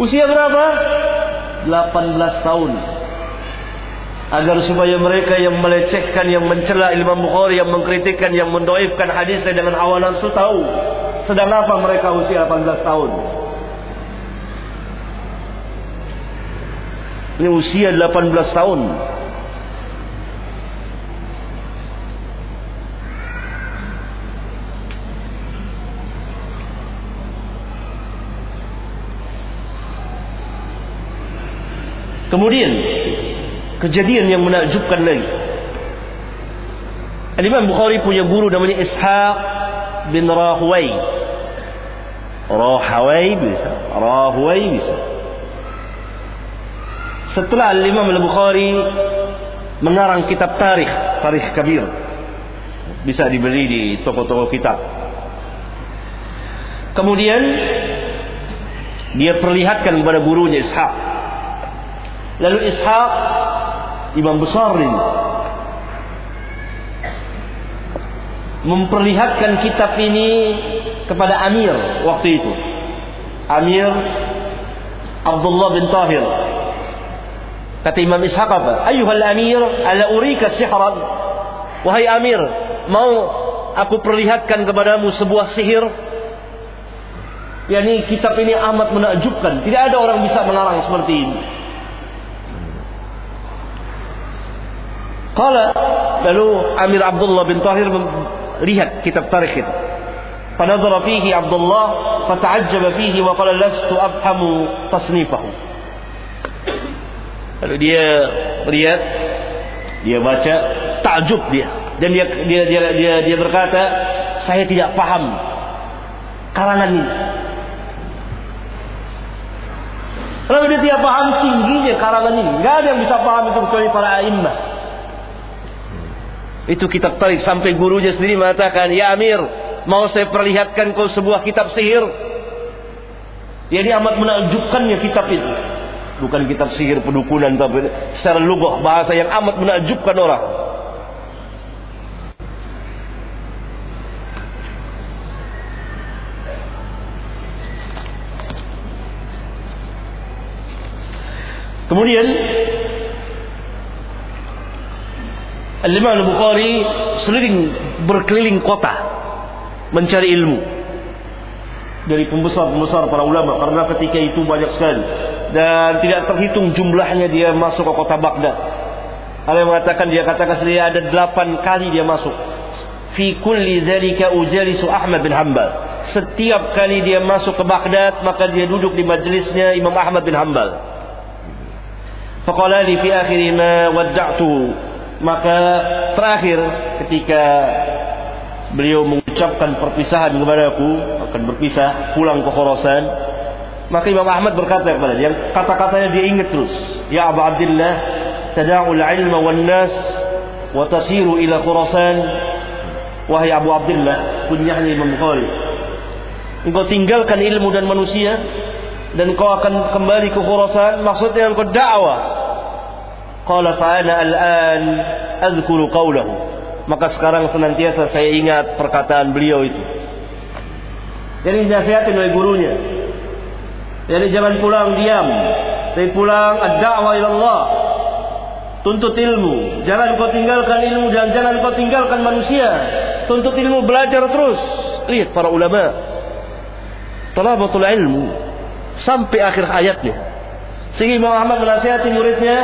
Usia berapa? 18 tahun. Agar supaya mereka yang melecehkan, yang mencela Imam Bukhari, yang mengkritikkan, yang mendoifkan hadisnya dengan awal nafsu tahu sedang apa mereka usia 18 tahun. Ini usia 18 tahun. Kemudian kejadian yang menakjubkan lagi. Imam Bukhari punya guru namanya Ishaq bin Rahway. Rahway bisa, Rahway bisa. Setelah Imam Al-Bukhari mengarang kitab tarikh, tarikh kabir. Bisa dibeli di toko-toko kitab. Kemudian dia perlihatkan kepada gurunya Ishaq Lalu Ishaq imam besar ini memperlihatkan kitab ini kepada Amir waktu itu. Amir Abdullah bin Tahir. Kata Imam Ishaq apa? Ayuhal Amir, ala urika sihran. Wahai Amir, mau aku perlihatkan kepadamu sebuah sihir? Yani kitab ini amat menakjubkan. Tidak ada orang bisa mengarang seperti ini. Qala lalu Amir Abdullah bin Tahir lihat kitab tarikh itu. Fanadhara fihi Abdullah fata'ajjaba fihi wa qala lastu afhamu tasnifahu. Lalu dia lihat dia baca takjub dia dan dia dia dia dia, dia berkata saya tidak paham karangan ini. Kalau dia tidak paham tingginya karangan ini, nggak ada yang bisa paham itu kecuali para imam. Itu kitab tarik sampai gurunya sendiri mengatakan, "Ya Amir, mau saya perlihatkan kau sebuah kitab sihir?" Jadi amat menakjubkannya kitab itu. Bukan kitab sihir pedukunan tapi secara lugah bahasa yang amat menakjubkan orang. Kemudian Al-Imam Al-Bukhari seliling berkeliling kota mencari ilmu dari pembesar-pembesar para ulama karena ketika itu banyak sekali dan tidak terhitung jumlahnya dia masuk ke kota Baghdad. Ada yang mengatakan dia katakan sendiri ada delapan kali dia masuk. Fi kulli dzalika ujalisu Ahmad bin Hanbal. Setiap kali dia masuk ke Baghdad maka dia duduk di majelisnya Imam Ahmad bin Hanbal. Faqala li fi akhir ma wadda'tu maka terakhir ketika beliau mengucapkan perpisahan kepadaku akan berpisah pulang ke Khurasan maka Imam Ahmad berkata kepada dia, kata-katanya dia ingat terus. Ya Abu Abdullah, tada'ul ilma wan nas wa tasiru ila Khurasan. Wahai Abu Abdullah, kunyahnya Imam Bukhari. Engkau tinggalkan ilmu dan manusia dan kau akan kembali ke Khurasan, maksudnya engkau dakwah. Qala fa'ana al-an azkuru qawlahu. Maka sekarang senantiasa saya ingat perkataan beliau itu. Jadi nasihatin oleh gurunya. Jadi jangan pulang diam. Tapi pulang ad-da'wah ila Allah. Tuntut ilmu. Jangan kau tinggalkan ilmu dan jangan kau tinggalkan manusia. Tuntut ilmu belajar terus. Lihat para ulama. Talabatul ilmu sampai akhir ayatnya. Sehingga Imam Ahmad menasihati muridnya,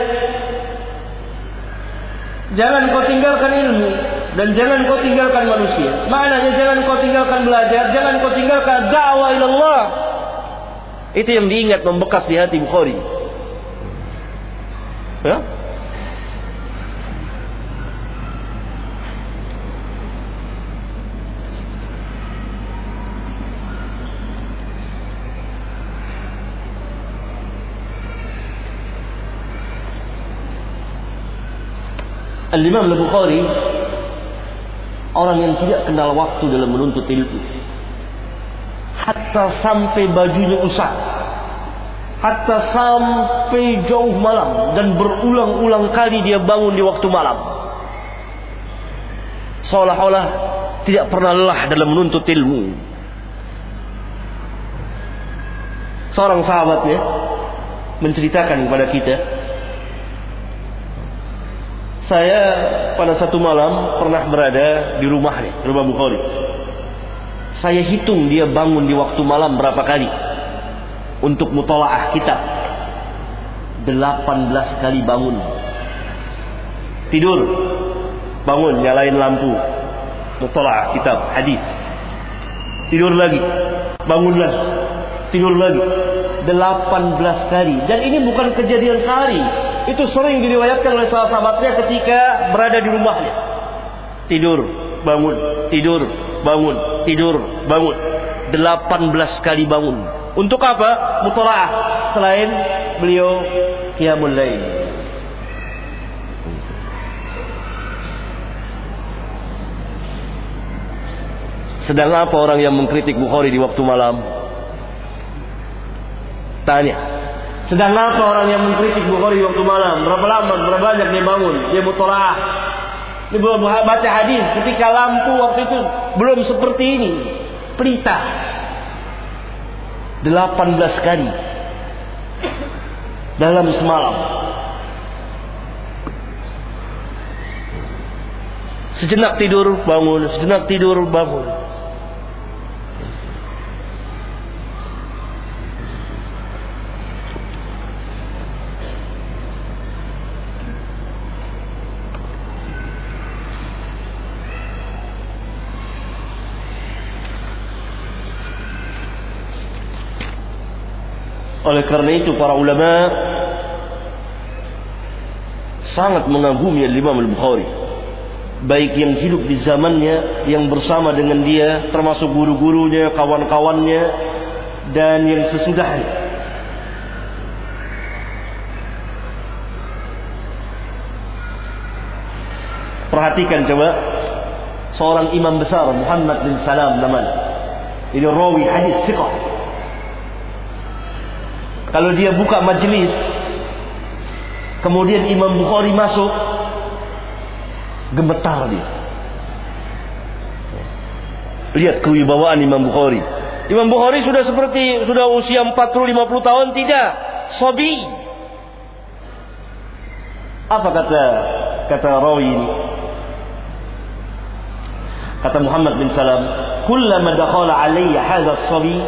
jangan kau tinggalkan ilmu dan jangan kau tinggalkan manusia. Maknanya jangan kau tinggalkan belajar, jangan kau tinggalkan dakwah ilallah. Itu yang diingat membekas di hati Bukhari. Ya? Al-Imam Al-Bukhari orang yang tidak kenal waktu dalam menuntut ilmu. Hatta sampai bajunya usah. Hatta sampai jauh malam dan berulang-ulang kali dia bangun di waktu malam. Seolah-olah tidak pernah lelah dalam menuntut ilmu. Seorang sahabatnya menceritakan kepada kita saya pada satu malam pernah berada di rumahnya rumah Bukhari saya hitung dia bangun di waktu malam berapa kali untuk mutolaah kitab. 18 kali bangun. Tidur, bangun, nyalain lampu, mutolaah kitab, hadis. Tidur lagi, bangun lagi, tidur lagi. 18 kali. Dan ini bukan kejadian sehari. Itu sering diriwayatkan oleh salah sahabatnya ketika berada di rumahnya. Tidur, bangun, tidur, bangun, tidur, bangun. 18 kali bangun. Untuk apa? Mutolaah. Selain beliau qiyamul lain. Sedang apa orang yang mengkritik Bukhari di waktu malam? Tanya. Sedang apa orang yang mengkritik Bukhari waktu malam? Berapa lama, berapa banyak dia bangun? Dia mutolaah. Dia baca hadis ketika lampu waktu itu belum seperti ini. Pelita. 18 kali. Dalam semalam. Sejenak tidur bangun, sejenak tidur bangun. Oleh karena itu para ulama sangat mengagumi Imam Al-Bukhari. Baik yang hidup di zamannya, yang bersama dengan dia, termasuk guru-gurunya, kawan-kawannya, dan yang sesudahnya. Perhatikan coba seorang imam besar Muhammad bin Salam namanya. Ini rawi hadis siqah kalau dia buka majelis, kemudian Imam Bukhari masuk, gemetar dia. Lihat kewibawaan Imam Bukhari. Imam Bukhari sudah seperti sudah usia 40 50 tahun tidak, sobi. Apa kata kata rawi ini? Kata Muhammad bin Salam, "Kullama dakhala alayya hadha as-sabi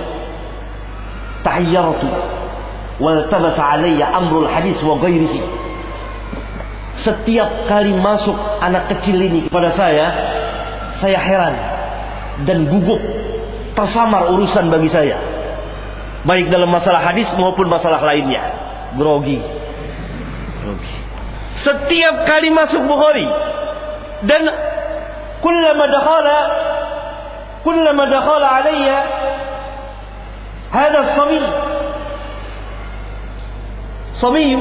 tahayyartu." Wal tabasa amrul hadis wa ghairihi. Setiap kali masuk anak kecil ini kepada saya saya heran dan gugup tersamar urusan bagi saya. Baik dalam masalah hadis maupun masalah lainnya. Grogi. Grogi. Setiap kali masuk Bukhari dan kullama dakhala kullama dakhala alayya hada sabi Somiyu.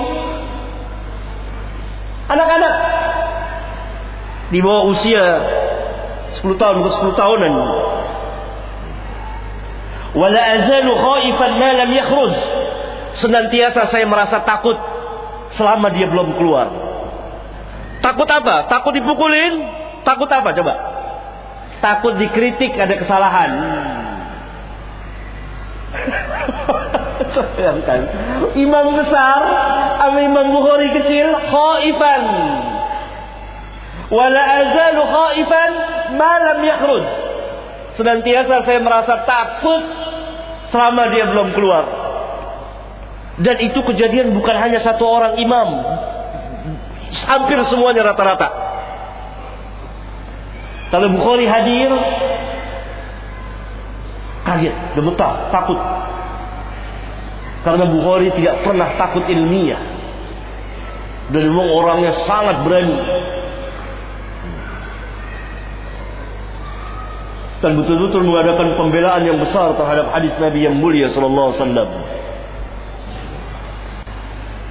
Anak-anak di bawah usia 10 tahun ke 10 tahunan. Wala azalu khaifan ma lam yakhruj. Senantiasa saya merasa takut selama dia belum keluar. Takut apa? Takut dipukulin? Takut apa coba? Takut dikritik ada kesalahan. Bayangkan. Imam besar sama Imam Bukhari kecil khaifan. Wala azalu khaifan ma lam yakhruj. Senantiasa saya merasa takut selama dia belum keluar. Dan itu kejadian bukan hanya satu orang imam. Hampir semuanya rata-rata. Kalau Bukhari hadir, kaget, gemetar, takut. Karena Bukhari tidak pernah takut ilmiah. Dan memang orangnya sangat berani. Dan betul-betul mengadakan pembelaan yang besar terhadap hadis Nabi yang mulia sallallahu alaihi wasallam.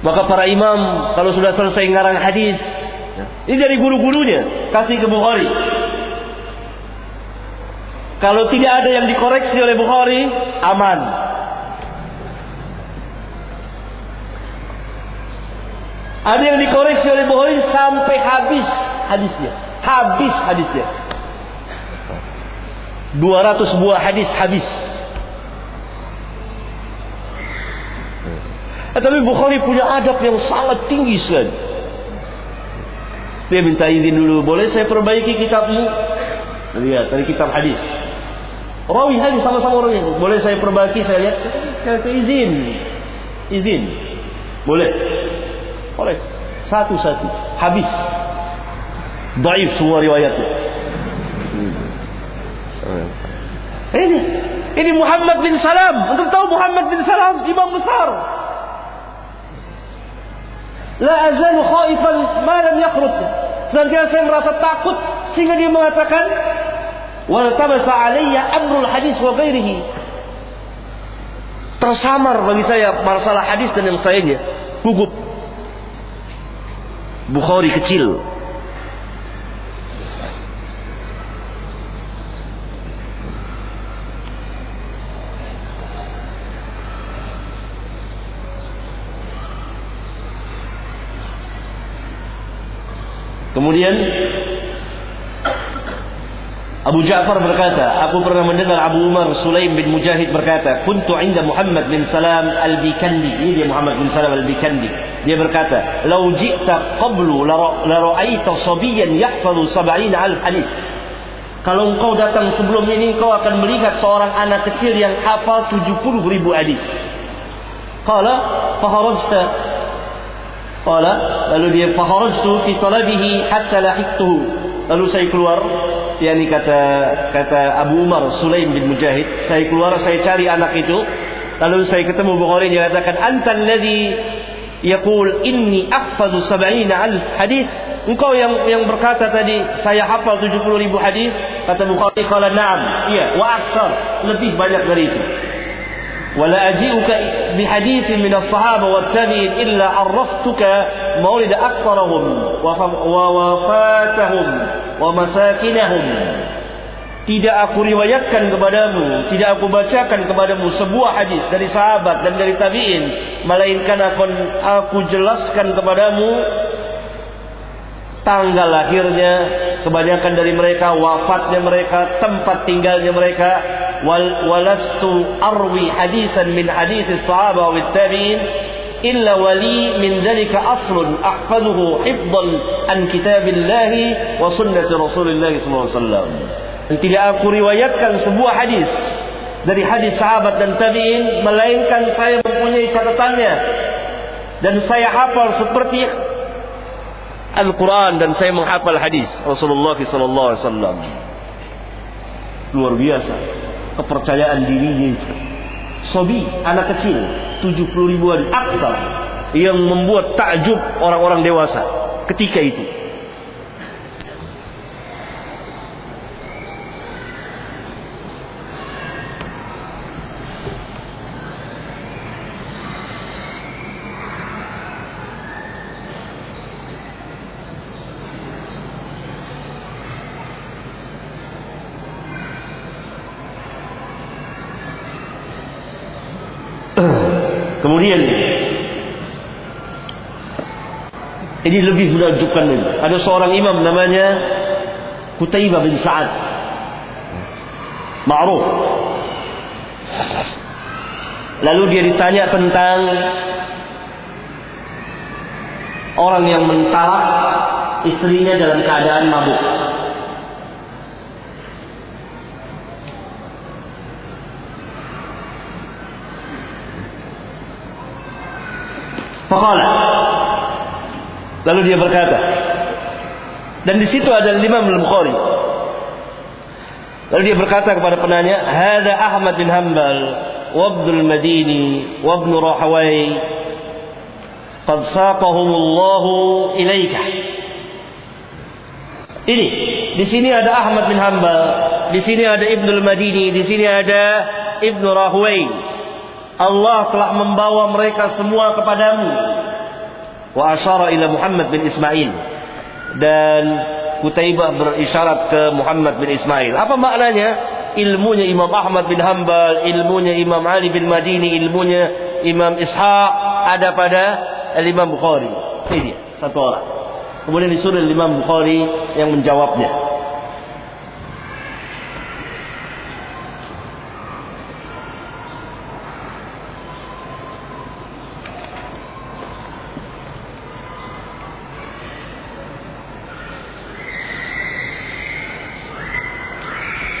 Maka para imam kalau sudah selesai ngarang hadis, ini dari guru-gurunya kasih ke Bukhari. Kalau tidak ada yang dikoreksi oleh Bukhari, aman. Ada yang dikoreksi oleh Bukhari sampai habis hadisnya. Habis hadisnya. 200 buah hadis habis. Eh, tapi Bukhari punya adab yang sangat tinggi sekali. Dia minta izin dulu, boleh saya perbaiki kitabmu? Lihat dari kitab hadis. Rawi hadis sama-sama yang boleh saya perbaiki, saya lihat, saya izin, izin, boleh. Oleh satu-satu habis. Daif semua riwayatnya. Hmm. Ini ini Muhammad bin Salam. Untuk tahu Muhammad bin Salam imam besar. La azalu khaifan ma lam yakhruj. Senantiasa saya merasa takut sehingga dia mengatakan wal tabasa alayya amrul hadis wa ghairihi. Tersamar bagi saya masalah hadis dan yang lainnya. Gugup. Bukhari kecil. Kemudian Abu Ja'far berkata, aku pernah mendengar Abu Umar Sulaim bin Mujahid berkata, "Kuntu 'inda Muhammad bin Salam Al-Bikandi." Ini dia Muhammad bin Salam Al-Bikandi. Dia berkata, "Lau ji'ta qablu la ra'aita sabiyan yahfazu 70 alf hadis." Kalau engkau datang sebelum ini, engkau akan melihat seorang anak kecil yang hafal 70 ribu hadis. Qala, faharajta Qala, lalu dia faharajtu fi talabihi hatta lahiqtuhu. Lalu saya keluar, yakni kata kata Abu Umar Sulaim bin Mujahid, saya keluar saya cari anak itu. Lalu saya ketemu Bukhari dia katakan, "Anta alladhi yaqul inni ahfazu 70 alf hadis." Engkau yang yang berkata tadi saya hafal 70 ribu hadis, kata Bukhari qala na'am. Iya, wa akthar, lebih banyak dari itu. ولا أجيئك بحديث من الصحابة والتابعين إلا عرفتك مولد أكثرهم ووفاتهم ومساكنهم tidak aku riwayatkan kepadamu, tidak aku bacakan kepadamu sebuah hadis dari sahabat dan dari tabi'in, melainkan aku, aku jelaskan kepadamu tanggal lahirnya, kebanyakan dari mereka, wafatnya mereka, tempat tinggalnya mereka, wal walastu arwi hadisan min hadis sahabat wa tabi'in, illa wali min dalika aslun ahfaduhu hifdan an kitabillahi wa sunnati rasulillahi sallallahu alaihi wasallam. Dan tidak aku riwayatkan sebuah hadis dari hadis sahabat dan tabi'in melainkan saya mempunyai catatannya. Dan saya hafal seperti Al-Quran dan saya menghafal hadis Rasulullah Sallallahu Alaihi Wasallam. Luar biasa. Kepercayaan dirinya. Itu sobi anak kecil 70 ribuan akta yang membuat takjub orang-orang dewasa ketika itu. Ini lebih menunjukkan ini. Ada seorang imam namanya Kutaibah bin Sa'ad. Ma'ruf. Lalu dia ditanya tentang orang yang mentalak istrinya dalam keadaan mabuk. Faqala. Lalu dia berkata. Dan di situ ada Imam Al-Bukhari. Lalu dia berkata kepada penanya, "Hada Ahmad bin Hanbal wa Abdul Madini wa Ibn Rahawai qad saqahum Allah ilaika." Ini, di sini ada Ahmad bin Hanbal, di sini ada Ibnu Madini, di sini ada Ibnu Rahway. Allah telah membawa mereka semua kepadamu. Wa asyara ila Muhammad bin Ismail. Dan Kutaibah berisyarat ke Muhammad bin Ismail. Apa maknanya? Ilmunya Imam Ahmad bin Hanbal, ilmunya Imam Ali bin Madini, ilmunya Imam Ishaq ada pada Imam Bukhari. Ini dia, satu orang. Kemudian disuruh Imam Bukhari yang menjawabnya.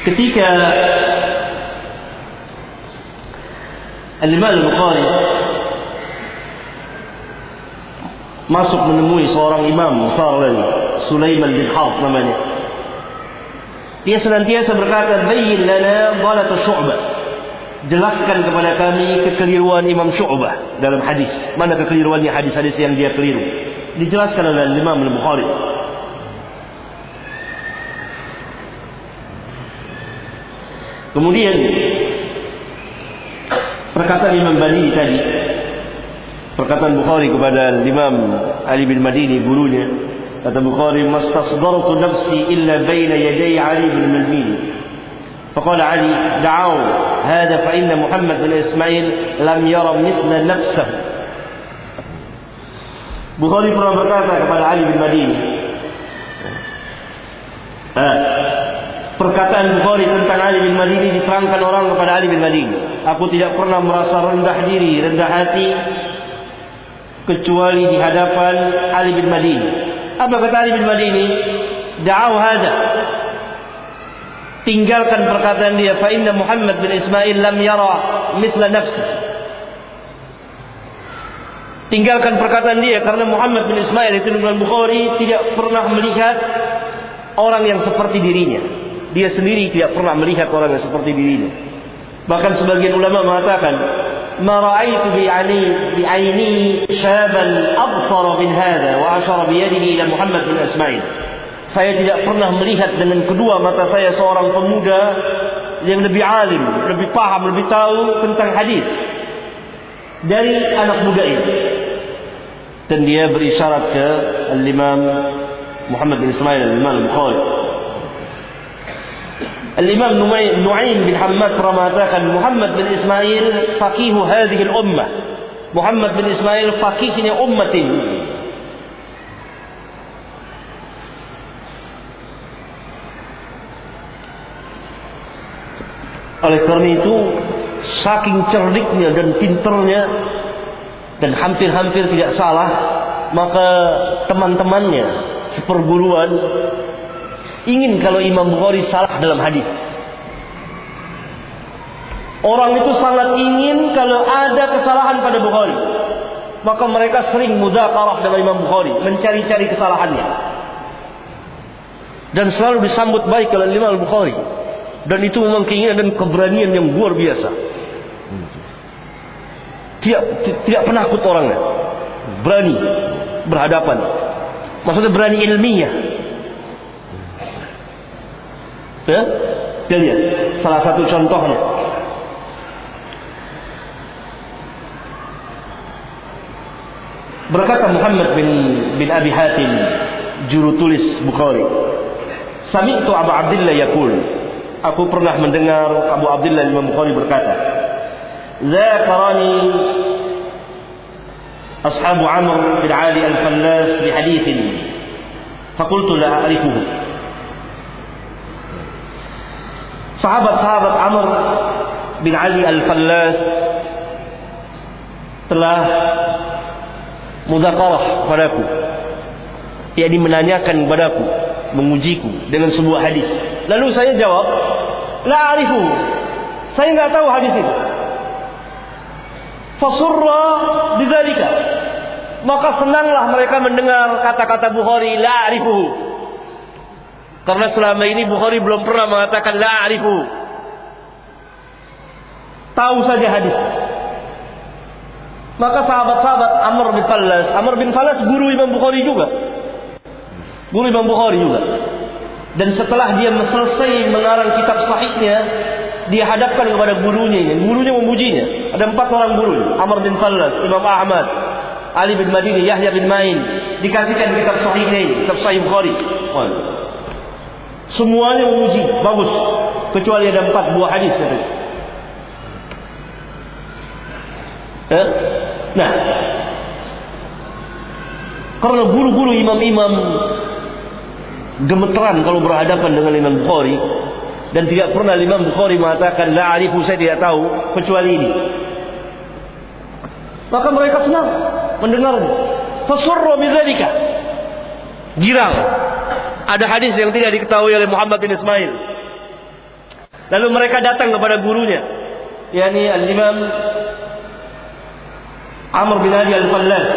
Ketika Al-Imam Al-Bukhari masuk menemui seorang imam besar lagi Sulaiman bin Harb namanya. Dia senantiasa berkata bayyin lana dhalat syu'bah. Jelaskan kepada kami kekeliruan Imam Syu'bah dalam hadis. Mana kekeliruannya hadis-hadis yang dia keliru? Dijelaskan oleh Imam Al-Bukhari Kemudian perkataan Imam Bani tadi perkataan Bukhari kepada Imam Ali bin Madini gurunya kata Bukhari mastasdartu nafsi illa baina yaday Ali bin Madini فقال علي دعوا هذا فإن محمد بن إسماعيل لم يرى مثل نفسه Bukhari pernah berkata kepada Ali bin Madini Perkataan Bukhari tentang Ali bin Madini diterangkan orang kepada Ali bin Madini. Aku tidak pernah merasa rendah diri, rendah hati kecuali di hadapan Ali bin Madini. Apa kata Ali bin Madini? Da'aw hada. Tinggalkan perkataan dia fa inna Muhammad bin Ismail lam yara misla nafsi. Tinggalkan perkataan dia karena Muhammad bin Ismail itu dengan Bukhari tidak pernah melihat orang yang seperti dirinya. Dia sendiri tidak pernah melihat orang yang seperti dirinya. Bahkan sebagian ulama mengatakan, "Ma bi ali bi aini syaban absara min hadha wa ashara bi yadihi ila Muhammad bin Ismail." Saya tidak pernah melihat dengan kedua mata saya seorang pemuda yang lebih alim, lebih paham, lebih tahu tentang hadis dari anak muda ini. Dan dia berisyarat ke Al-Imam Muhammad bin Ismail Al-Imam Al-Bukhari. Al-Imam Nu'aim bin Hamad Muhammad bin Ismail fakihu hadhihi al-ummah. Muhammad bin Ismail ini. Oleh karena itu saking cerdiknya dan pinternya dan hampir-hampir tidak salah maka teman-temannya seperguruan ingin kalau Imam Bukhari salah dalam hadis. Orang itu sangat ingin kalau ada kesalahan pada Bukhari. Maka mereka sering mudakarah dengan Imam Bukhari. Mencari-cari kesalahannya. Dan selalu disambut baik oleh Imam Bukhari. Dan itu memang keinginan dan keberanian yang luar biasa. Tidak, tidak penakut orangnya. Berani berhadapan. Maksudnya berani ilmiah. Ya? Dia lihat salah satu contohnya. Berkata Muhammad bin bin Abi Hatim juru tulis Bukhari. Sami'tu Abu Abdullah yaqul. Aku pernah mendengar Abu Abdullah Imam Bukhari berkata, "Zakarani أصحاب عمرو بن علي الفلاس بحديث فقلت لا أعرفه Sahabat-sahabat Amr bin Ali Al-Fallas telah muzakarah padaku yakni menanyakan kepadaku mengujiku dengan sebuah hadis. Lalu saya jawab la arifu. Saya nggak tahu hadis itu. Fasurra bidzalika. Maka senanglah mereka mendengar kata-kata Bukhari la arifu karena selama ini Bukhari belum pernah mengatakan la arifu tahu saja hadis maka sahabat-sahabat Amr bin Falas, Amr bin Falas guru Imam Bukhari juga. Guru Imam Bukhari juga. Dan setelah dia selesai mengarang kitab sahihnya, dia hadapkan kepada gurunya. Gurunya memujinya. Ada empat orang guru. Amr bin Falas, Imam Ahmad, Ali bin Madini, Yahya bin Main. Dikasihkan kitab sahihnya, kitab sahih Bukhari. Semuanya memuji, bagus. Kecuali ada empat buah hadis. Eh? Nah, karena guru-guru imam-imam gemeteran kalau berhadapan dengan Imam Bukhari dan tidak pernah Imam Bukhari mengatakan la arifu saya tidak tahu kecuali ini. Maka mereka senang mendengarnya. Fasurra bidzalika. Girang. Ada hadis yang tidak diketahui oleh Muhammad bin Ismail. Lalu mereka datang kepada gurunya, yakni Al-Imam Amr bin Ali Al-Fallas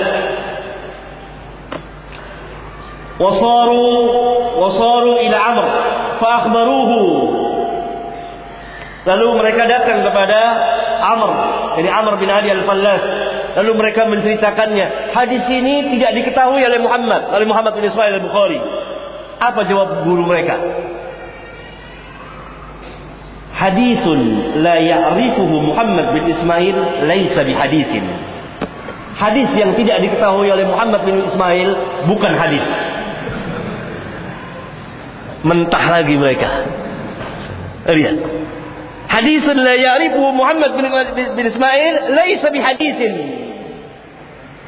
وصاروا وصاروا إلى عمر فأخبروه lalu mereka datang kepada Amr jadi Amr bin Ali Al-Fallas lalu mereka menceritakannya hadis ini tidak diketahui oleh Muhammad oleh Muhammad bin Ismail Al-Bukhari apa jawab guru mereka hadithun la ya'rifuhu Muhammad bin Ismail laisa bihadithin hadis yang tidak diketahui oleh Muhammad bin Ismail bukan hadis. Mentah lagi mereka. Lihat. Hadis la ya'rifu Muhammad bin, Ismail laisa bihaditsin.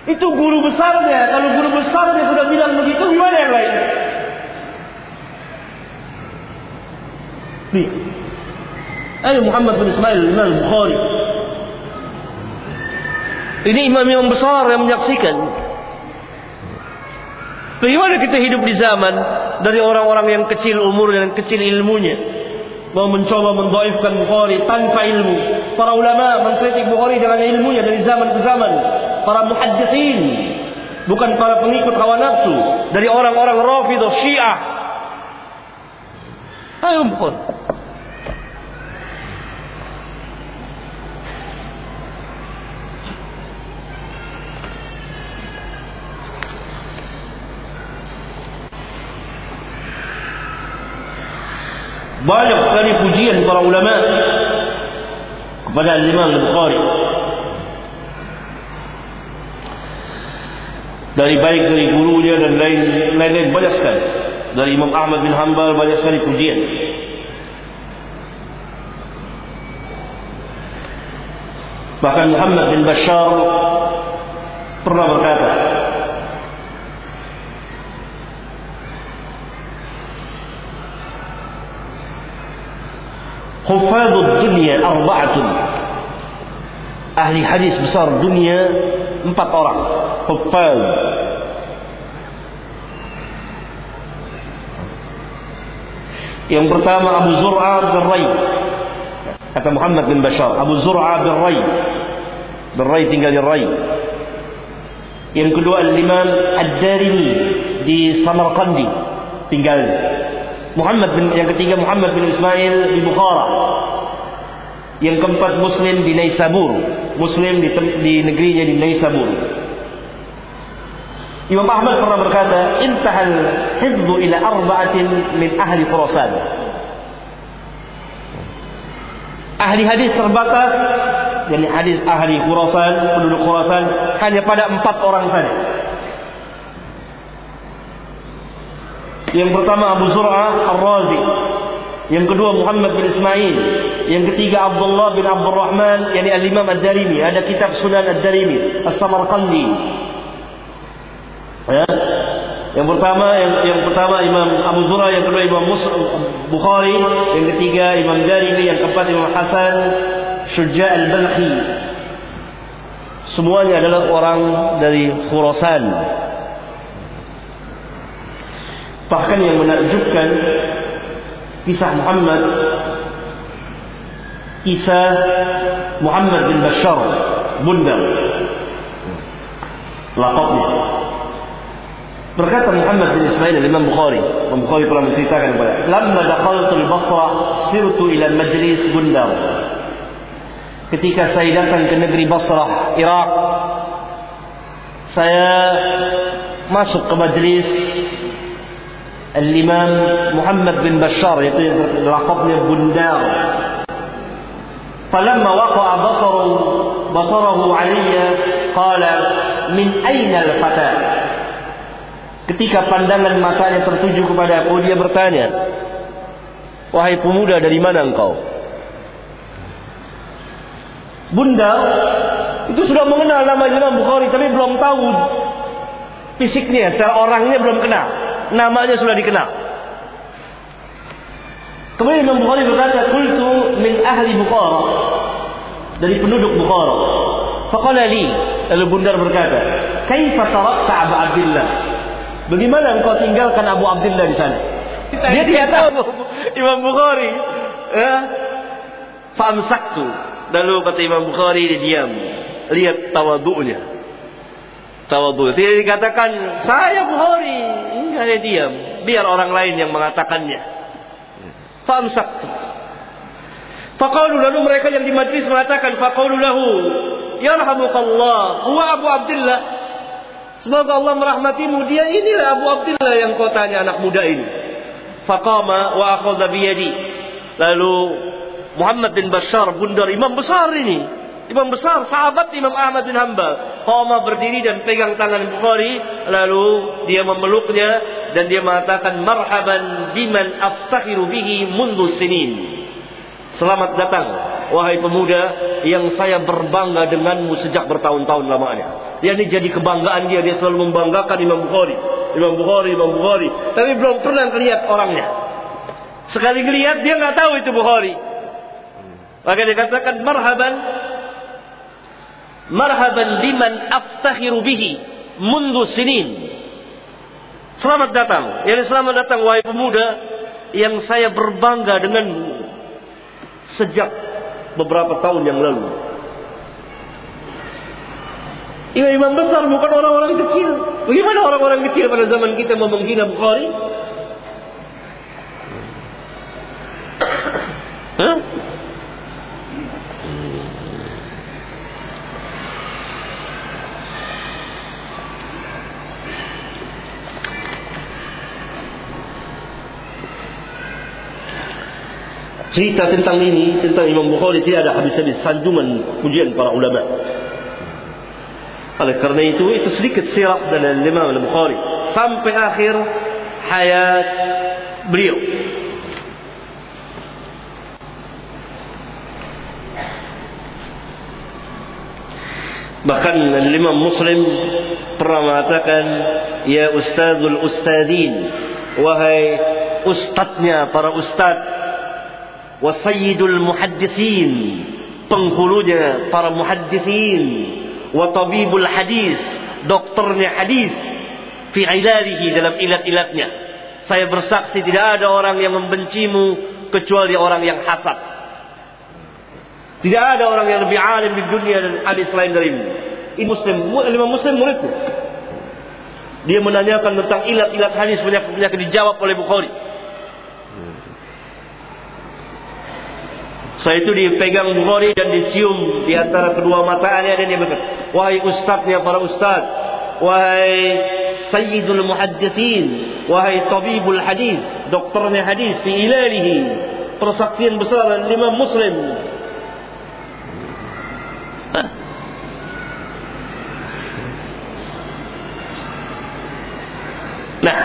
Itu guru besarnya. Kalau guru besarnya sudah bilang begitu, gimana yang lain? Nih. Ayo Muhammad bin Ismail Imam Bukhari ini imam-imam besar yang menyaksikan. Bagaimana kita hidup di zaman dari orang-orang yang kecil umur dan kecil ilmunya mau mencoba mendoifkan Bukhari tanpa ilmu. Para ulama mengkritik Bukhari dengan ilmunya dari zaman ke zaman. Para muhaddithin bukan para pengikut hawa nafsu dari orang-orang Rafidah Syiah. Ayo Bukhari. Banyak sekali pujian para ulama kepada Imam Al-Bukhari dari baik dari gurunya dan lain lain banyak sekali dari Imam Ahmad bin Hanbal banyak sekali pujian bahkan Muhammad bin Bashar pernah berkata Hufadud dunia arba'atun. Ahli hadis besar dunia empat orang. Hufad. Yang pertama Abu Zur'a bin Ray. Kata Muhammad bin Bashar, Abu Zur'a bin Ray. Bin Ray tinggal di Ray. Yang kedua Al-Imam Ad-Darimi di Samarkandi tinggal. Muhammad bin yang ketiga Muhammad bin Ismail di Bukhara. Yang keempat Muslim di Naisabur. Muslim di, di negerinya di Naisabur. Imam Ahmad pernah berkata, "Intahal hifdhu ila arba'atin min ahli Khurasan." Ahli hadis terbatas jadi hadis ahli Khurasan, penduduk Khurasan hanya pada empat orang saja. Yang pertama Abu Zur'ah Ar-Razi. Yang kedua Muhammad bin Ismail. Yang ketiga Abdullah bin Abdul Rahman, yakni Al-Imam Ad-Darimi. Ada kitab Sunan Ad-Darimi, As-Samarqandi. Ya. Yang pertama yang yang pertama Imam Abu Zura, yang kedua Imam Mus Bukhari, yang ketiga Imam Darimi, yang keempat Imam Hasan Syuja' al-Balkhi. Semuanya adalah orang dari Khurasan. Bahkan yang menakjubkan kisah Muhammad kisah Muhammad bin Bashar Bundar lakabnya berkata Muhammad bin Ismail Imam Bukhari. Imam Bukhari telah menceritakan kepada lamma dakhaltu al-Basra sirtu ila majlis Bundar ketika saya datang ke negeri Basrah Irak saya masuk ke majlis Al-Imam Muhammad bin Bashar yaitu yang lakabnya Bundar. Falamma waqa'a basaru basarahu alayya qala min aina al-fata? Ketika pandangan matanya tertuju kepada aku dia bertanya, "Wahai pemuda dari mana engkau?" Bunda itu sudah mengenal nama Imam Bukhari tapi belum tahu fisiknya, secara orangnya belum kenal namanya sudah dikenal. Kemudian Imam Bukhari berkata, "Qultu min ahli Bukhara." Dari penduduk Bukhara. Faqala li, lalu Bundar berkata, "Kaifa tarakta Abu Abdullah?" Bagaimana engkau tinggalkan Abu Abdullah di sana? Dia tidak tahu Imam Bukhari. Ya. Famsaktu. Lalu kata Imam Bukhari dia diam. Lihat tawadu'nya. Tawadhu. Tidak dikatakan saya Bukhari. Enggak dia diam. Biar orang lain yang mengatakannya. Famsak. Faqalu lalu mereka yang di majlis mengatakan faqalu lahu yarhamukallah huwa Abu Abdullah Semoga Allah merahmatimu dia inilah Abu Abdullah yang kau tanya anak muda ini. Faqama wa akhadha. Lalu Muhammad bin Bashar bundar imam besar ini Imam besar, sahabat Imam Ahmad bin Hanbal. Qama berdiri dan pegang tangan Bukhari, lalu dia memeluknya dan dia mengatakan marhaban biman aftakhiru bihi mundu sinin. Selamat datang wahai pemuda yang saya berbangga denganmu sejak bertahun-tahun lamanya. Dia ini jadi kebanggaan dia, dia selalu membanggakan Imam Bukhari. Imam Bukhari, Imam Bukhari. Tapi belum pernah lihat orangnya. Sekali ngelihat dia nggak tahu itu Bukhari. Maka dia katakan marhaban marhaban liman aftakhiru bihi mundu sinin. Selamat datang. Yang selamat datang wahai pemuda yang saya berbangga dengan sejak beberapa tahun yang lalu. Imam-imam besar bukan orang-orang kecil. Bagaimana orang-orang kecil pada zaman kita mau menghina Bukhari? Hah? Cerita tentang ini tentang Imam Bukhari tidak ada habis-habis sanjungan pujian para ulama. Oleh kerana itu itu sedikit sirah dari Imam Bukhari sampai akhir hayat beliau. Bahkan Imam Muslim pernah mengatakan ya ustazul ustadin wahai ustadznya para ustadz wa muhaddisin penghulunya para muhaddisin wa tabibul hadis dokternya hadis fi ilalihi dalam ilat-ilatnya saya bersaksi tidak ada orang yang membencimu kecuali orang yang hasad Tidak ada orang yang lebih alim di dunia dan hadis lain darimu. Ini Muslim, lima Muslim. Dia menanyakan tentang ilat-ilat hadis banyak-banyak dijawab oleh Bukhari. Saya itu dipegang Bukhari dan dicium di antara kedua matanya dan dia berkata, "Wahai ustaznya para ustaz, wahai sayyidul muhaddisin, wahai tabibul hadis, dokternya hadis fi ilalihi." Persaksian besar lima muslim Nah,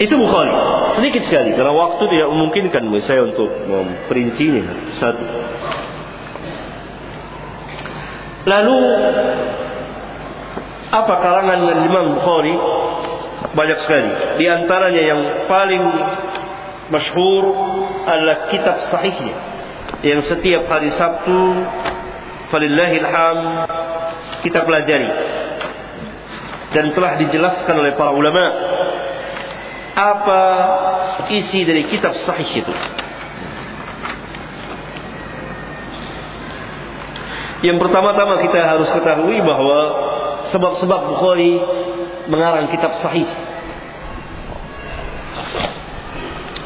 itu Bukhari. Sedikit sekali karena waktu tidak memungkinkan saya untuk memperincinya satu. Lalu apa karangan Imam Bukhari? Banyak sekali. Di antaranya yang paling masyhur adalah kitab sahihnya yang setiap hari Sabtu falillahilham kita pelajari dan telah dijelaskan oleh para ulama apa isi dari kitab sahih itu. Yang pertama-tama kita harus ketahui bahwa sebab-sebab Bukhari mengarang kitab sahih.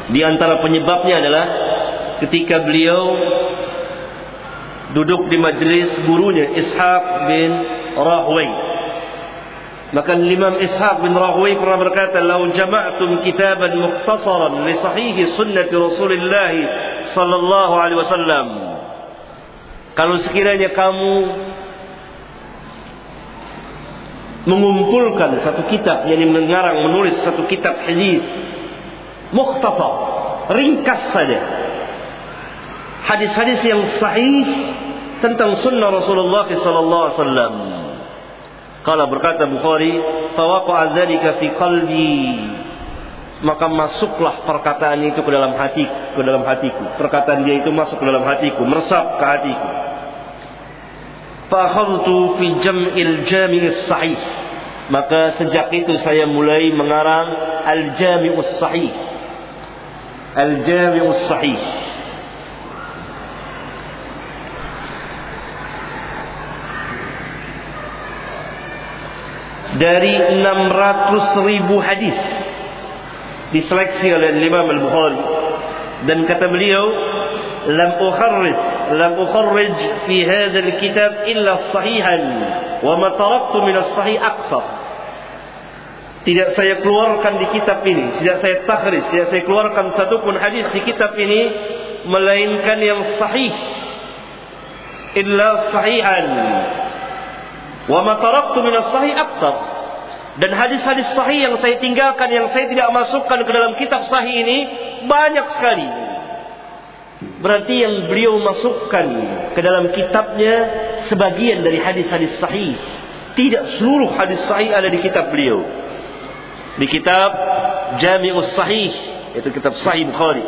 Di antara penyebabnya adalah ketika beliau duduk di majelis gurunya Ishaq bin Rahway Maka Imam Ishaq bin Rahwi pernah berkata, "Lau jama'tum kitaban mukhtasaran li sahih sunnah Rasulullah sallallahu alaihi wasallam." Kalau sekiranya kamu mengumpulkan satu kitab yang mengarang menulis satu kitab hadis mukhtasar, ringkas saja. Hadis-hadis yang sahih tentang sunnah Rasulullah sallallahu alaihi wasallam. Kala berkata Bukhari, "Fawaqa'a dzalika fi qalbi." Maka masuklah perkataan itu ke dalam hati, ke dalam hatiku. Perkataan dia itu masuk ke dalam hatiku, meresap ke hatiku. Fa'akhadtu fi jam'il jami'is sahih. Maka sejak itu saya mulai mengarang Al-Jami'us Sahih. Al-Jami'us Sahih. Dari 600 ribu hadis diseleksi oleh Imam Al-Bukhari. Dan kata beliau lam ukharris lam ukharrij fi hadha al-kitab illa sahihan wa ma taraktu min as-sahih akthar. Tidak saya keluarkan di kitab ini tidak saya takhris tidak saya keluarkan satu pun hadis di kitab ini melainkan yang sahih. Illa sahihan Wa ma taraktu min as-sahih aktsar. Dan hadis-hadis sahih yang saya tinggalkan yang saya tidak masukkan ke dalam kitab sahih ini banyak sekali. Berarti yang beliau masukkan ke dalam kitabnya sebagian dari hadis-hadis sahih. Tidak seluruh hadis sahih ada di kitab beliau. Di kitab Jami'us Sahih, itu kitab Sahih Bukhari.